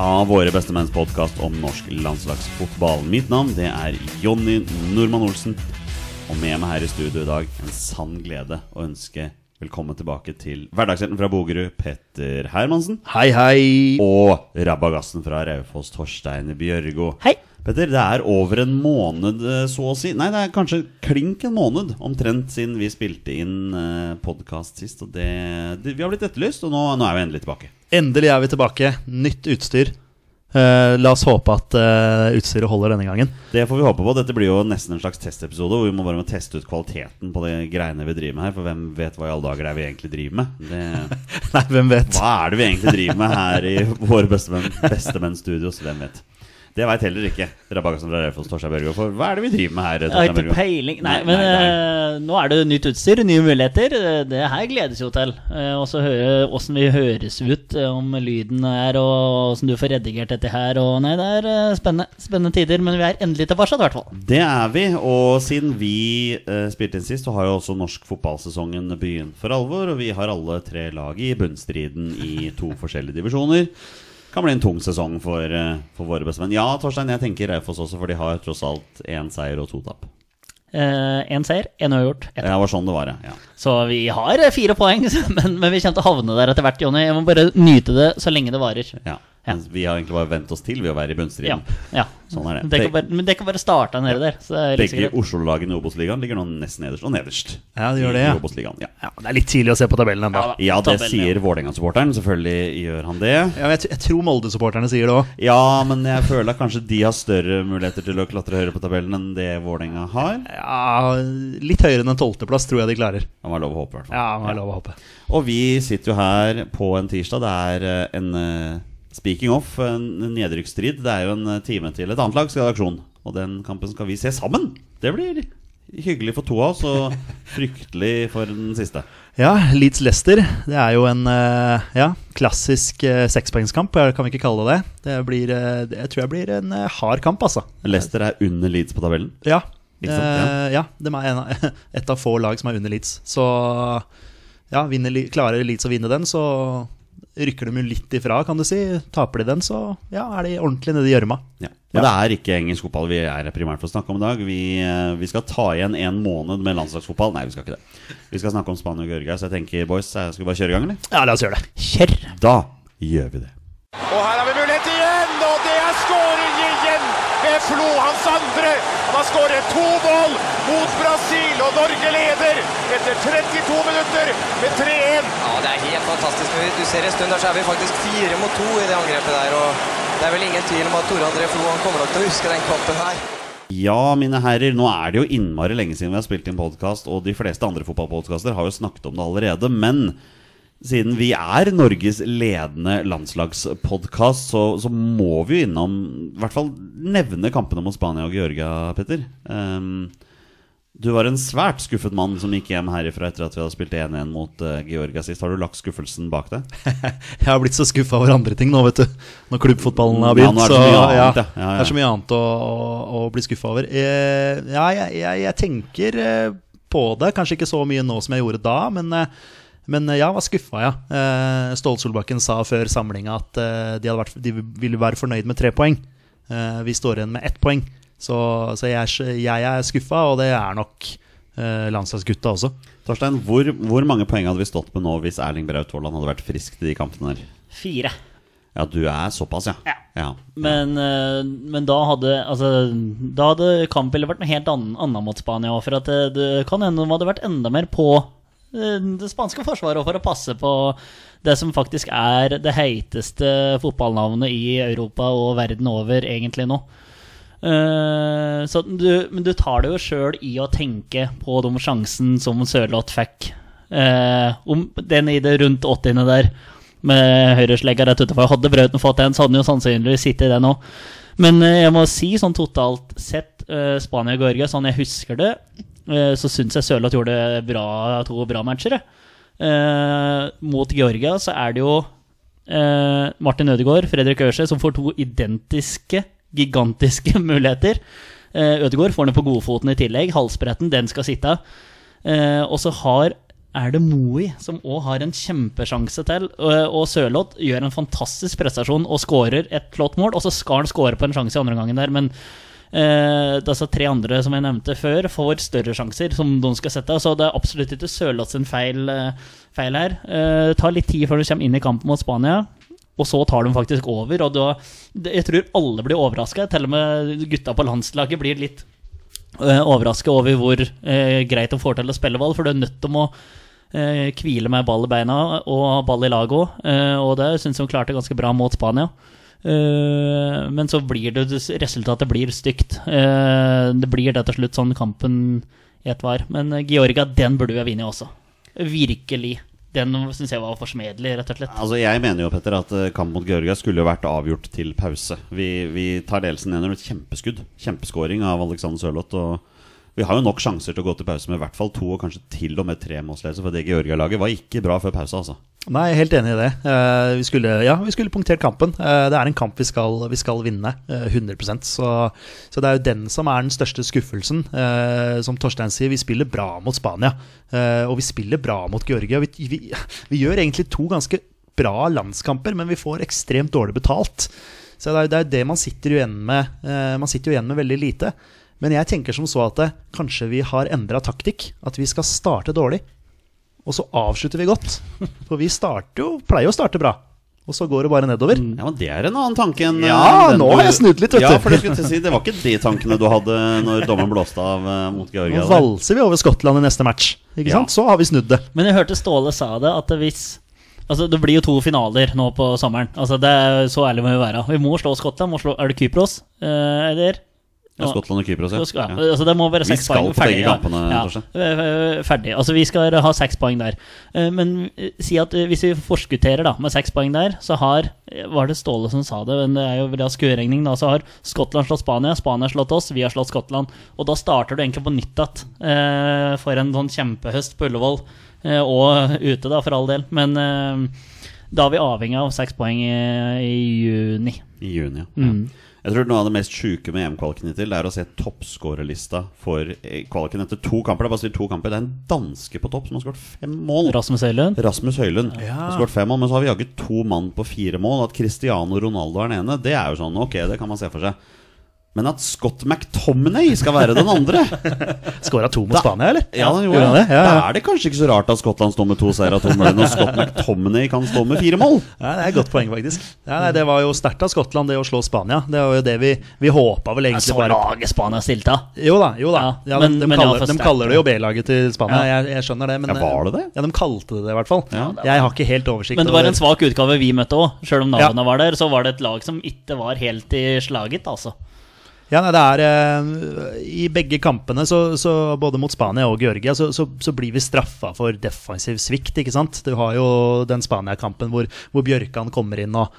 av Våre bestemenns podkast om norsk landslagsfotball. Mitt navn det er Jonny Normann Olsen, og med meg her i studio i dag en sann glede å ønske velkommen tilbake til hverdagshelten fra Bogerud, Petter Hermansen. Hei, hei. Og rabagassen fra Raufoss, Torstein Bjørgo. Hei. Petter, det er over en måned, eh, så å si. Nei, det er kanskje klink en måned omtrent siden vi spilte inn uh, podkast sist. Og det, det, vi har blitt etterlyst, og nå, nå er vi endelig tilbake. Endelig er vi tilbake. Nytt utstyr. Eh, la oss håpe at uh, utstyret holder denne gangen. Det får vi håpe på. Dette blir jo nesten en slags testepisode hvor vi må bare må teste ut kvaliteten på de greiene vi driver med her. For hvem vet hva i alle dager det er vi egentlig driver med? Det, Nei, hvem vet? hva er det vi egentlig driver med her i våre bestemenn, bestemenn studios? Hvem vet? Det veit heller ikke Rabagassen fra Raufoss, Torstein Børgo. For hva er det vi driver med her? Jeg har ikke peiling. Nei, men nei, nei. eh, nå er det nytt utstyr, nye muligheter. Det her gledes jo til. Eh, Og så åssen vi høres ut, eh, om lyden er, og åssen du får redigert dette her. Og nei, det er spennende, spennende tider, men vi er endelig tilbake, i hvert fall. Det er vi, og siden vi spilte inn sist, så har jo også norsk fotballsesongen begynt for alvor. Og vi har alle tre lag i bunnstriden i to forskjellige divisjoner. Kan bli en tung sesong for, eh, for våre bestemenn. Ja, Torstein, jeg tenker Raufoss også, for de har tross alt én seier og to tap. Én seier, én uavgjort. Ja, Det var sånn det var, ja. Så vi har eh, fire poeng, men, men vi kommer til å havne der etter hvert, Jonny. Jeg må bare nyte det så lenge det varer. ja. Ja. Vi har egentlig bare vent oss til ved å være i bunnstriden. ja. Sånn er det. Det kan bare, men det kan bare starte nede der. Så det er Begge. Oslo-lagene i Obos-ligaen ligger nå nest nederst og nederst. Ja, det gjør det, i, ja. i ja. Ja, det er litt tidlig å se på tabellen ennå. Ja, ja, det Tabellen, sier ja. Vålerenga-supporteren. Selvfølgelig gjør han det. Ja, jeg, t- jeg tror Molde-supporterne sier det òg. Ja, men jeg føler at kanskje de har større muligheter til å klatre høyere på tabellen enn det Vålerenga har. Ja, litt høyere enn en tolvteplass tror jeg de klarer. Det var lov å håpe, i hvert fall. Ja, må være lov å håpe. Og vi sitter jo her på en tirsdag. Det er eh, en eh, Speaking of, en nedrykksstrid. Det er jo en eh, time til et annet lag skal ha aksjon. Og den kampen skal vi se sammen. Det blir hyggelig for to av oss, og fryktelig for den siste. Ja, Leeds-Lester. Det er jo en eh, ja, klassisk sekspoengskamp, eh, kan vi ikke kalle det det. Det blir, eh, Jeg tror jeg blir en eh, hard kamp, altså. Leicester er under Leeds på tabellen. Ja. Ikke sant, ja. Eh, ja, de er en et av få lag som er under Leeds. Så ja, vinner, klarer Leeds å vinne den, så rykker de jo litt ifra, kan du si. Taper de den, så ja, er de ordentlig nede i gjørma. Ja. Men det er ikke engelsk fotball vi er primært for å snakke om i dag. Vi, eh, vi skal ta igjen en måned med landslagsfotball. Nei, vi skal ikke det. Vi skal snakke om Spania og Georgia, så jeg tenker, boys, jeg skal vi bare kjøre i gang, eller? Ja, la oss gjøre det. Kjør! Da gjør vi det. Og her har vi mulighet igjen, og det er skåring igjen ved Flo, hans andre. Han har skåret to mål og Norge leder etter 32 minutter med 3-1. Ja, det er helt fantastisk. Du ser en stund der så er vi faktisk fire mot to i det angrepet der. og Det er vel ingen tvil om at Tore André Flo han kommer nok til å huske den kampen her. Ja, mine herrer, nå er det jo innmari lenge siden vi har spilt inn podkast, og de fleste andre fotballpodkaster har jo snakket om det allerede, men siden vi er Norges ledende landslagspodkast, så, så må vi jo innom I hvert fall nevne kampene mot Spania og Georgia, Petter. Ehm, du var en svært skuffet mann som gikk hjem herifra etter at vi hadde spilt 1-1 mot uh, Georgia sist. Har du lagt skuffelsen bak deg? Jeg har blitt så skuffa over andre ting nå, vet du. Når klubbfotballen har Ja, begynt. det så mye annet, ja. Ja, ja. Det er så mye annet å, å, å bli skuffa over. Eh, ja, jeg, jeg, jeg tenker eh, på det. Kanskje ikke så mye nå som jeg gjorde da, men, eh, men eh, ja, var skuffa, ja. Eh, Ståle Solbakken sa før samlinga at de, vært, de ville være fornøyd med tre poeng. Vi står igjen med ett poeng. Så, så jeg, er jeg er skuffa, og det er nok eh, landslagsgutta også. Torstein, hvor, hvor mange poeng hadde vi stått med nå hvis Erling Braut Haaland hadde vært frisk til de kampene der? Fire. Ja, du er såpass, ja. Ja. ja. Men, eh, men da hadde altså, Da hadde kampbildet vært noe helt annet, annet mot Spania. For at det, det kan hende de hadde vært enda mer på eh, det spanske forsvaret for å passe på det som faktisk er det heiteste fotballnavnet i Europa og verden over egentlig nå. Så du, men du tar det jo sjøl i å tenke på de sjansen som Sørloth fikk. Uh, om den i det rundt 80. der, med høyreslegga rett utenfor. Hadde Brauten fått den, så hadde han jo sannsynligvis sittet i den òg. Men uh, jeg må si, sånn totalt sett, eh, Spania-Georgia, sånn jeg husker det, så syns jeg Sørloth gjorde bra, to bra matcher. mot Georgia så er det jo Martin Ødegaard, Fredrik Ørse, som får to identiske, gigantiske muligheter. Uh, Ødegaard får den på godfoten i tillegg. Halsbretten, den skal sitte. Uh, og så har er det Moey som òg har en kjempesjanse til. Og, og Sørloth gjør en fantastisk prestasjon og skårer et flott mål. Og så skal han skåre på en sjanse i andre gangen der, men eh, disse tre andre som jeg nevnte før, får større sjanser som de skal sette. Så det er absolutt ikke Sørloth sin feil, eh, feil her. Eh, tar litt tid før du kommer inn i kampen mot Spania. Og så tar de faktisk over. Og da, jeg tror alle blir overraska. Til og med gutta på landslaget blir litt uh, overraska over hvor eh, greit de får til å spille ball. For du er nødt til å eh, hvile med ball i beina og ball i laget òg. og det syns de klarte ganske bra mot Spania. Uh, men så blir det resultatet blir stygt. Eh, det blir det til slutt sånn kampen ett var. Men eh, Georgia, den burde vi ha vunnet også. Virkelig. Den syns jeg var forsmedelig, rett og slett. Altså Jeg mener jo Petter at eh, kamp mot Georgia skulle jo vært avgjort til pause. Vi, vi tar ledelsen under et kjempeskudd. Kjempeskåring av Alexander Sørloth. Og vi har jo nok sjanser til å gå til pause med i hvert fall to og kanskje til og med tre målsledelser. For det Georgia-laget var ikke bra før pause, altså. Nei, jeg er helt enig i det. Eh, vi, skulle, ja, skulle punktert kampen. Eh, det er en kamp vi skal, vi skal vinne, eh, 100% så, så det er jo den som er den største skuffelsen. Eh, som Torstein sier, vi spiller bra mot Spania. eh, og vi spiller bra mot Georgia. Vi, vi, vi gjør egentlig to ganske bra landskamper, men vi får ekstremt dårlig betalt. Så det er, er det man sitter jo igjen med. eh, man sitter jo igjen med veldig lite. Men jeg tenker som så at det, kanskje vi har endra taktikk. At vi skal starte dårlig. Og så avslutter vi godt. For vi jo, pleier jo å starte bra. Og så går det bare nedover. Ja, men Det er en annen tanke enn Ja, nå har jeg snudd litt, vet du. Ja, for det, skulle til å si, det var ikke de tankene du hadde når dommeren blåste av eh, mot Georgia. Nå valser vi over Skottland i neste match. Ikke Ja. sant? Så har vi snudd det. Men jeg hørte Ståle sa det, at hvis Altså, Det blir jo to finaler nå på sommeren. Altså, det er Så ærlig må vi være. Vi må slå Skottland. Må slå, er det Kypros? Eh, eller? Ja, Skottland og Kypros, ja. skal, ja. altså, det må være Vi seks skal poeng. ferdig, begge kampene, ja. Ja, eh, ferdig. Altså, vi skal ha seks poeng der. Eh, Men eh, si at eh, hvis vi forskutterer da med seks poeng der, så har eh, Var det Ståle som sa det? Men det er jo bra skueregning, da. Så har Skottland slått Spania, Spania har slått oss, vi har slått Skottland. Og da starter du egentlig på nytt igjen eh, for en sånn kjempehøst på Ullevål. eh, Og ute, da, for all del. Men eh, da er vi avhengig av seks poeng i, i juni. I juni, ja. Mm. Jeg tror noe av det mest sjuke med EM-kvaliken hittil er å se toppskårerlista for eh, kvaliken etter to kamper. Det er bare to kamper Det er en danske på topp som har skåret fem mål. Rasmus Høylund. Rasmus Høylund har skåret fem mål, men så har vi jagget to mann på fire mål. At Cristiano Ronaldo er den ene, det er jo sånn, ok, det kan man se for seg. Men at Scott McTominay skal være den andre Skåra to mot Spania, eller? Ja, han gjorde Gjorde det. Ja, ja. Da er det kanskje ikke så rart at Skottland står med to seire og to mål når Scott McTominay kan stå med fire mål. Ja, det er et godt poeng, faktisk. Ja, nei, det var jo sterkt av Skottland, det å slå Spania. Det var jo det vi, vi håpa vel egentlig Så bare laget Spania stilte av. Jo da, jo da. Ja, Ja, men- de, de, men kaller, de kaller det jo B-laget til Spania, Ja. jeg, jeg skjønner det. Men, Ja, var det det? Ja, de kalte det det, i hvert fall. Ja. Jeg har ikke helt oversikt Men det var over- en svak utgave vi møtte òg. Sjøl om navnene Ja. var der, så var det et lag som ikke var helt i slaget, altså. Ja, nei, det er eh, I begge kampene, så, så både mot Spania og Georgia, så, så, så blir vi straffa for defensiv svikt, ikke sant? Du har jo den Spania-kampen hvor, hvor Bjørkan kommer inn og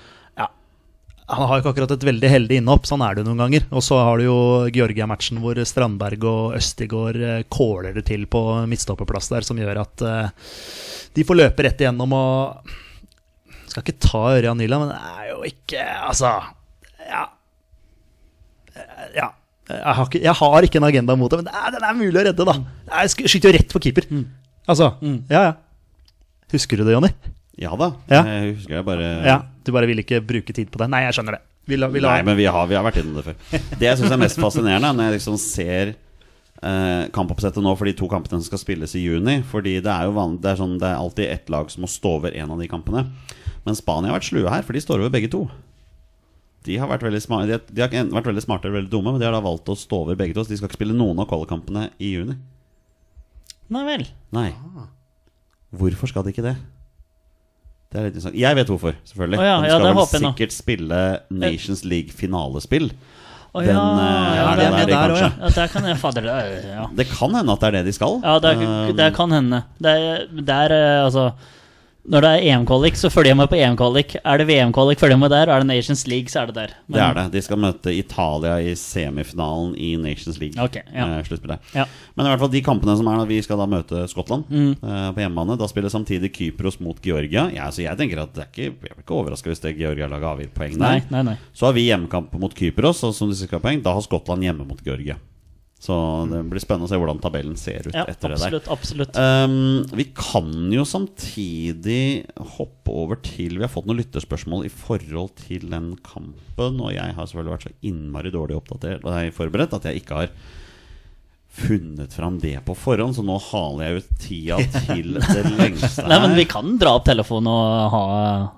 Han har jo ikke akkurat et veldig heldig innhopp, sånn er det noen ganger. Og så har du jo Georgia-matchen hvor Strandberg og Østigård eh, kåler det til på midtstopperplass der, som gjør at eh, de får løpe rett igjennom og Skal ikke ta Ørjan Nyland, men det er jo ikke Altså, ja ja. Jeg har, ikke, jeg har ikke en agenda mot det, men det er, den er mulig å redde, da. Jeg skyter jo rett på keeper. Altså, ja, ja. Husker du det, Jonny? Ja da. Ja. Jeg husker jeg bare Ja. Du bare vil ikke bruke tid på det? Nei, jeg skjønner det. Vi la, vi la, Nei, men vi har, vi har vært innom det før. Det jeg syns er mest fascinerende, er når jeg liksom ser eh, kampoppsettet nå for de to kampene som skal spilles i juni. Fordi det er jo vanlig, det er, sånn, det er alltid ett lag som må stå over en av de kampene. Men Spania har vært slue her, for de står over begge to. De har vært veldig smarte, de har, de har vært veldig smarte eller veldig dumme, men de har da valgt å stå over begge to. Så de skal ikke spille noen av kvalikkampene i juni. Nei vel. Nei. Hvorfor skal de ikke det? Det er litt interessant. Jeg vet hvorfor, selvfølgelig. Å ja, de skal ja, vel sikkert nå. spille Nations League-finalespill. Å Den, ja, eh, ja, det der, der også, ja. Ja, der kan jeg Fader, det er- ja. Det kan hende at det er det de skal. Ja, det, er, det kan hende. Det er, det er eh, altså Når det er EM-kvalik, så følger jeg med på EM-kvalik. Er det VM-kvalik, følger jeg med der. Og er det Nations League, så er det der. Men- Det er det. De skal møte Italia i semifinalen i Nations League. Ok, ja. eh. Ja. Men i hvert fall de kampene som er vi skal da møte Skottland Mm. eh, på hjemmebane. Da spiller samtidig Kypros mot Georgia. Ja, så jeg tenker at det er ikke, Jeg blir ikke overraska hvis det Georgia-laget avgir poeng der. Nei, nei, nei. Så har vi hjemmekamp mot Kypros, og som de skal ha poeng, da har Skottland hjemme mot Georgia. Så det blir spennende å se hvordan tabellen ser ut Ja, etter det der. absolutt. absolutt Um, vi kan jo samtidig hoppe over til Vi har fått noen lytterspørsmål i forhold til den kampen. Og jeg har selvfølgelig vært så innmari dårlig oppdatert Nei, forberedt at jeg ikke har funnet fram det på forhånd. Så nå haler jeg ut tida til det lengste her. Nei, men vi kan dra opp telefonen og ha,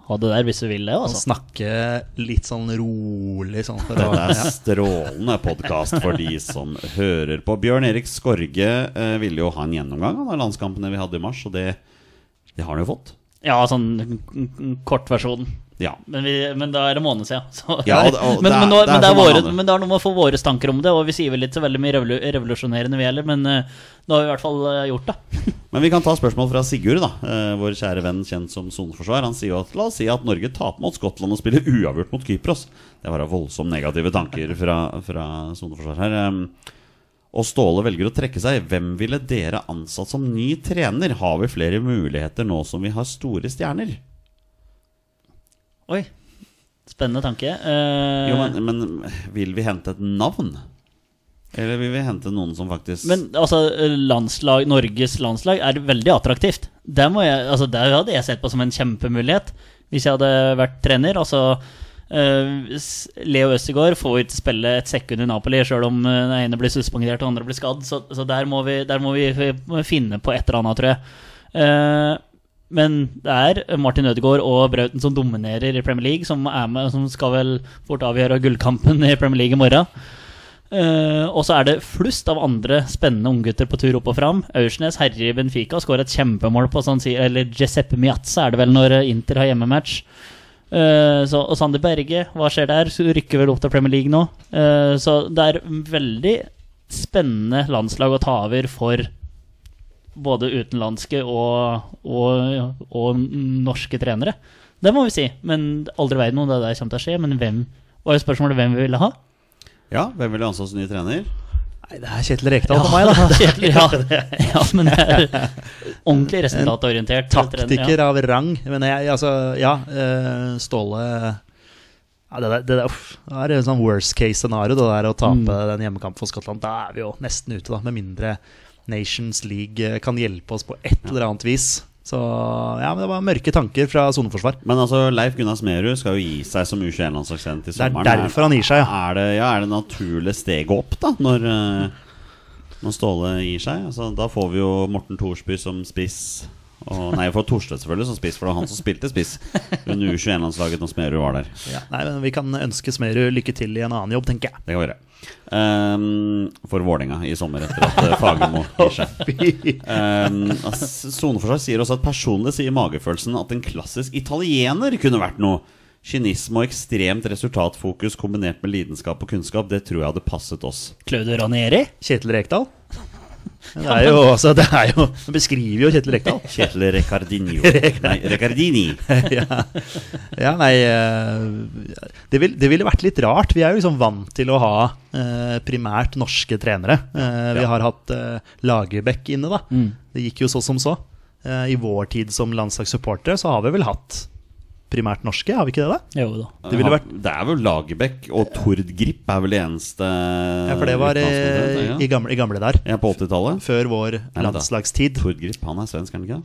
ha det der hvis vi vil det. Og Altså. snakke litt sånn rolig sånn Dette er strålende podkast for de som hører på. Bjørn Erik Skorge eh, ville jo ha en gjennomgang av landskampene vi hadde i mars, og det, det har han jo fått. Ja, sånn kortversjonen. Ja. Men, vi, men da er det måned siden. Så. Ja, og- og men, det er- men, nå, det er men, det er våre, men det har noe med å få våre tanker om det, og vi sier vel ikke så veldig mye revolusjonerende vi heller, men uh, nå har vi i hvert fall eh, gjort det. Men vi kan ta spørsmål fra Sigurd, da uh, vår kjære venn kjent som soneforsvar. Han sier jo at la oss si at Norge taper mot Skottland og spiller uavgjort mot Kypros. Det var da voldsomt negative tanker fra, fra soneforsvar her. Um, og Ståle velger å trekke seg. Hvem ville dere ansatt som ny trener? Har vi flere muligheter nå som vi har store stjerner? Oi. Spennende tanke. Eh, Jo, men, men vil vi hente et navn? Eller vil vi hente noen som faktisk Men altså, landslag, Norges landslag er veldig attraktivt. Det, må jeg, altså, det hadde jeg sett på som en kjempemulighet hvis jeg hadde vært trener. Altså, eh, Leo Østegård får ikke spille et sekund i Napoli, sjøl om eh, den ene blir suspendert og den andre blir skadd. Så, så der, må vi, der må vi finne på et eller annet, tror jeg. Eh, men det er Martin Ødegaard og Brauten som dominerer i Premier League, som, er med, som skal vel fort avgjøre gullkampen i Premier League i morgen. Uh, og så er det flust av andre spennende unggutter på tur opp og fram. Aursnes herjer i Benfica og skårer et kjempemål på sånn, si- Eller Giuseppe Miazza er det vel når eh, Inter har hjemmematch. Eh, så, og Sander Berge, hva skjer der? Rykker vel opp til Premier League nå. Så det er veldig spennende landslag å ta over for både utenlandske og, og, og norske trenere. Det må vi si. Men aldri verden om det der kommer til å skje. Men hvem var jo spørsmålet hvem vi ville ha? Ja, hvem ville ansatt som ny trener? Nei, det er Kjetil Rekdal for meg, da. Kjetil, ja. ja, men det er ordentlig resultatorientert. Taktiker av rang. Men jeg, altså, ja. eh, Ståle ja, det, der, det, der, uff, det er en sånn worst case scenario, det der å tape den hjemmekampen for Skottland. Da er vi jo nesten ute, da. Med mindre Nations League eh, kan hjelpe oss på et eller annet vis. Så ja, men det var mørke tanker fra soneforsvar. Men altså, Leif Gunnar Smerud skal jo gi seg som U21-landslagstrener til Det er derfor han gir seg, ja. Er det, ja, er det naturlig steget opp, da, når, eh, når Ståle gir seg? Altså, da får vi jo Morten Thorsby som spiss. Og, nei, for Torstvedt selvfølgelig som spiss, for det var han som spilte spiss under U21-landslaget når Smerud var der. Nei, men Vi kan ønske Smerud lykke til i en annen jobb, tenker jeg. Det kan vi gjøre. Um, for Vålerenga i sommer, etter at uh, Fagermo gir seg. Um, Soneforsvar sier også at personlig sier magefølelsen at en klassisk italiener kunne vært noe. Kynisme og ekstremt resultatfokus kombinert med lidenskap og kunnskap, det tror jeg hadde passet oss. Claudio Ranieri? Kjetil Rekdal. Det er jo, altså, det er jo Han beskriver jo Kjetil Rekdal. Kjetil Recardinho. Nei, Recardini. Ja, nei eh, det, vil, det ville vært litt rart. Vi er jo liksom vant til å ha eh, primært norske trenere. Eh, vi Ja. har hatt eh, Lagerbäck inne, da. Det gikk jo så som så. Eh, I vår tid som landslagssupportere så har vi vel hatt primært norske, har vi ikke det? da? Jo da. Det ville vært- Det er vel Lagerbäck og Tord Grip er vel det eneste Ja, For det var eh, utenlandske, i, gamle, i gamle der. Ja, på 80-tallet. Før vår landslagstid. Tord Grip, han er svensk, er han ikke det?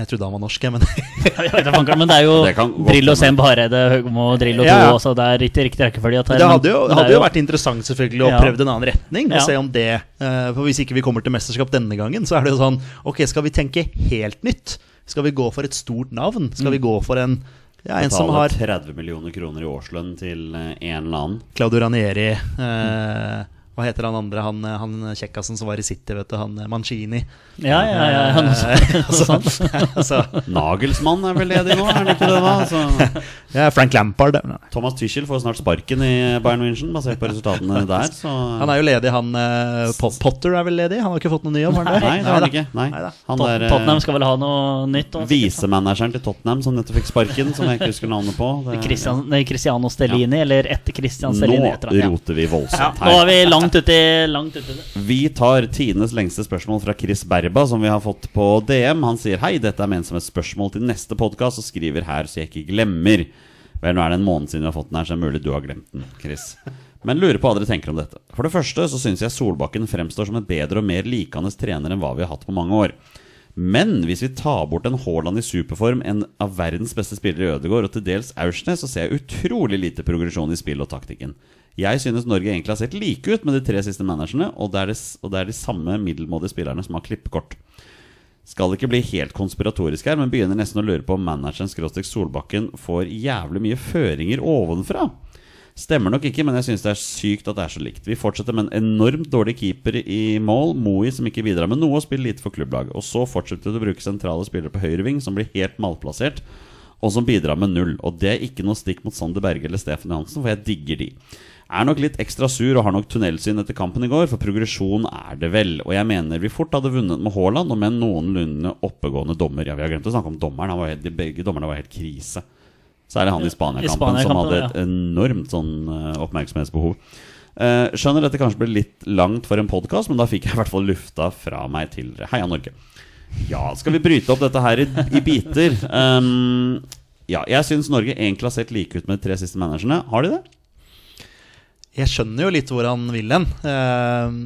Jeg trodde han var norsk, men Men det er jo Det Drillo. Semb, Hareide, Høgmo, Drillo Ja, ja. 2 også. Det er ikke riktig rekkefølge. at det hadde jo, det hadde er jo vært interessant selvfølgelig å Ja. prøve en annen retning. Og se om det eh, For Hvis ikke vi kommer til mesterskap denne gangen, så er det jo sånn Ok, skal vi tenke helt nytt? Skal vi gå for et stort navn? Skal Mm. vi gå for en ja, en som har 30 millioner kroner i årslønn til eh, en eller annen. Claudio Ranieri eh, Hva heter han andre? Han, eh, han kjekkasen som var i City, vet du. Han eh, Mancini. Ja, ja, ja. ja noe sånt. Noe altså, Nagelsmann er vel ledig nå, er han ikke det? da? Altså. ja, Frank Lampard. Thomas Tyschel får snart sparken i Bayern München, basert på resultatene der. Så Han er jo ledig, han eh, Potter er vel ledig? Han har ikke fått noe ny jobb? har han det? Nei, det har han Neida. ikke. Nei. Han Tot- der Tottenham skal vel ha noe nytt? visemanageren til Tottenham som nettopp fikk sparken, som jeg ikke husker navnet på. Det- Christian, Cristiano Stellini, eller etter Christian Stellini. Nå han, roter vi Ja, voldsomt nå er her. vi langt langt uti det. Vi tar tidenes lengste spørsmål fra Chris Berba, som vi har fått på DM. Han sier hei, dette er ment som et spørsmål til neste podkast, og skriver her så jeg ikke glemmer. Vel, nå er det en måned siden vi har fått den her, så det er mulig du har glemt den, Chris. Men lurer på hva dere tenker om dette. For det første så syns jeg Solbakken fremstår som en bedre og mer likende trener enn hva vi har hatt på mange år. Men hvis vi tar bort en Haaland i superform, en av verdens beste spillere i Ødegaard og til dels Aursnes, så ser jeg utrolig lite progresjon i spill og taktikken. Jeg synes Norge egentlig har sett like ut med de tre siste managerne, og det er, det, og det er de samme middelmådige spillerne som har klippekort. Skal ikke bli helt konspiratorisk her, men begynner nesten å lure på om manageren Skråstek Solbakken får jævlig mye føringer ovenfra. Stemmer nok ikke, men jeg syns det er sykt at det er så likt. Vi fortsetter med en enormt dårlig keeper i mål, Moi som ikke bidrar med noe og spiller lite for klubblaget. Og så fortsetter du å bruke sentrale spillere på høyreving som blir helt malplassert, og som bidrar med null. Og det er ikke noe stikk mot Sander Berge eller Stefan Johansen, for jeg digger de. Er nok litt ekstra sur og har nok tunnelsyn etter kampen i går, for progresjon er det vel. Og jeg mener vi fort hadde vunnet med Haaland og med en noenlunde oppegående dommer. Ja, vi har glemt å snakke om dommeren. Han var helt, begge dommerne var helt krise. Særlig han i Spania-kampen, som hadde et enormt sånn eh, oppmerksomhetsbehov. Eh, skjønner dette kanskje ble litt langt for en podkast, men da fikk jeg i hvert fall lufta fra meg til. Heia Norge. Ja, skal vi bryte opp dette her i, i biter? Um, ja, jeg syns Norge egentlig har sett like ut med de tre siste managerne. Har de det? Jeg skjønner jo litt hvor han vil hen. Eh,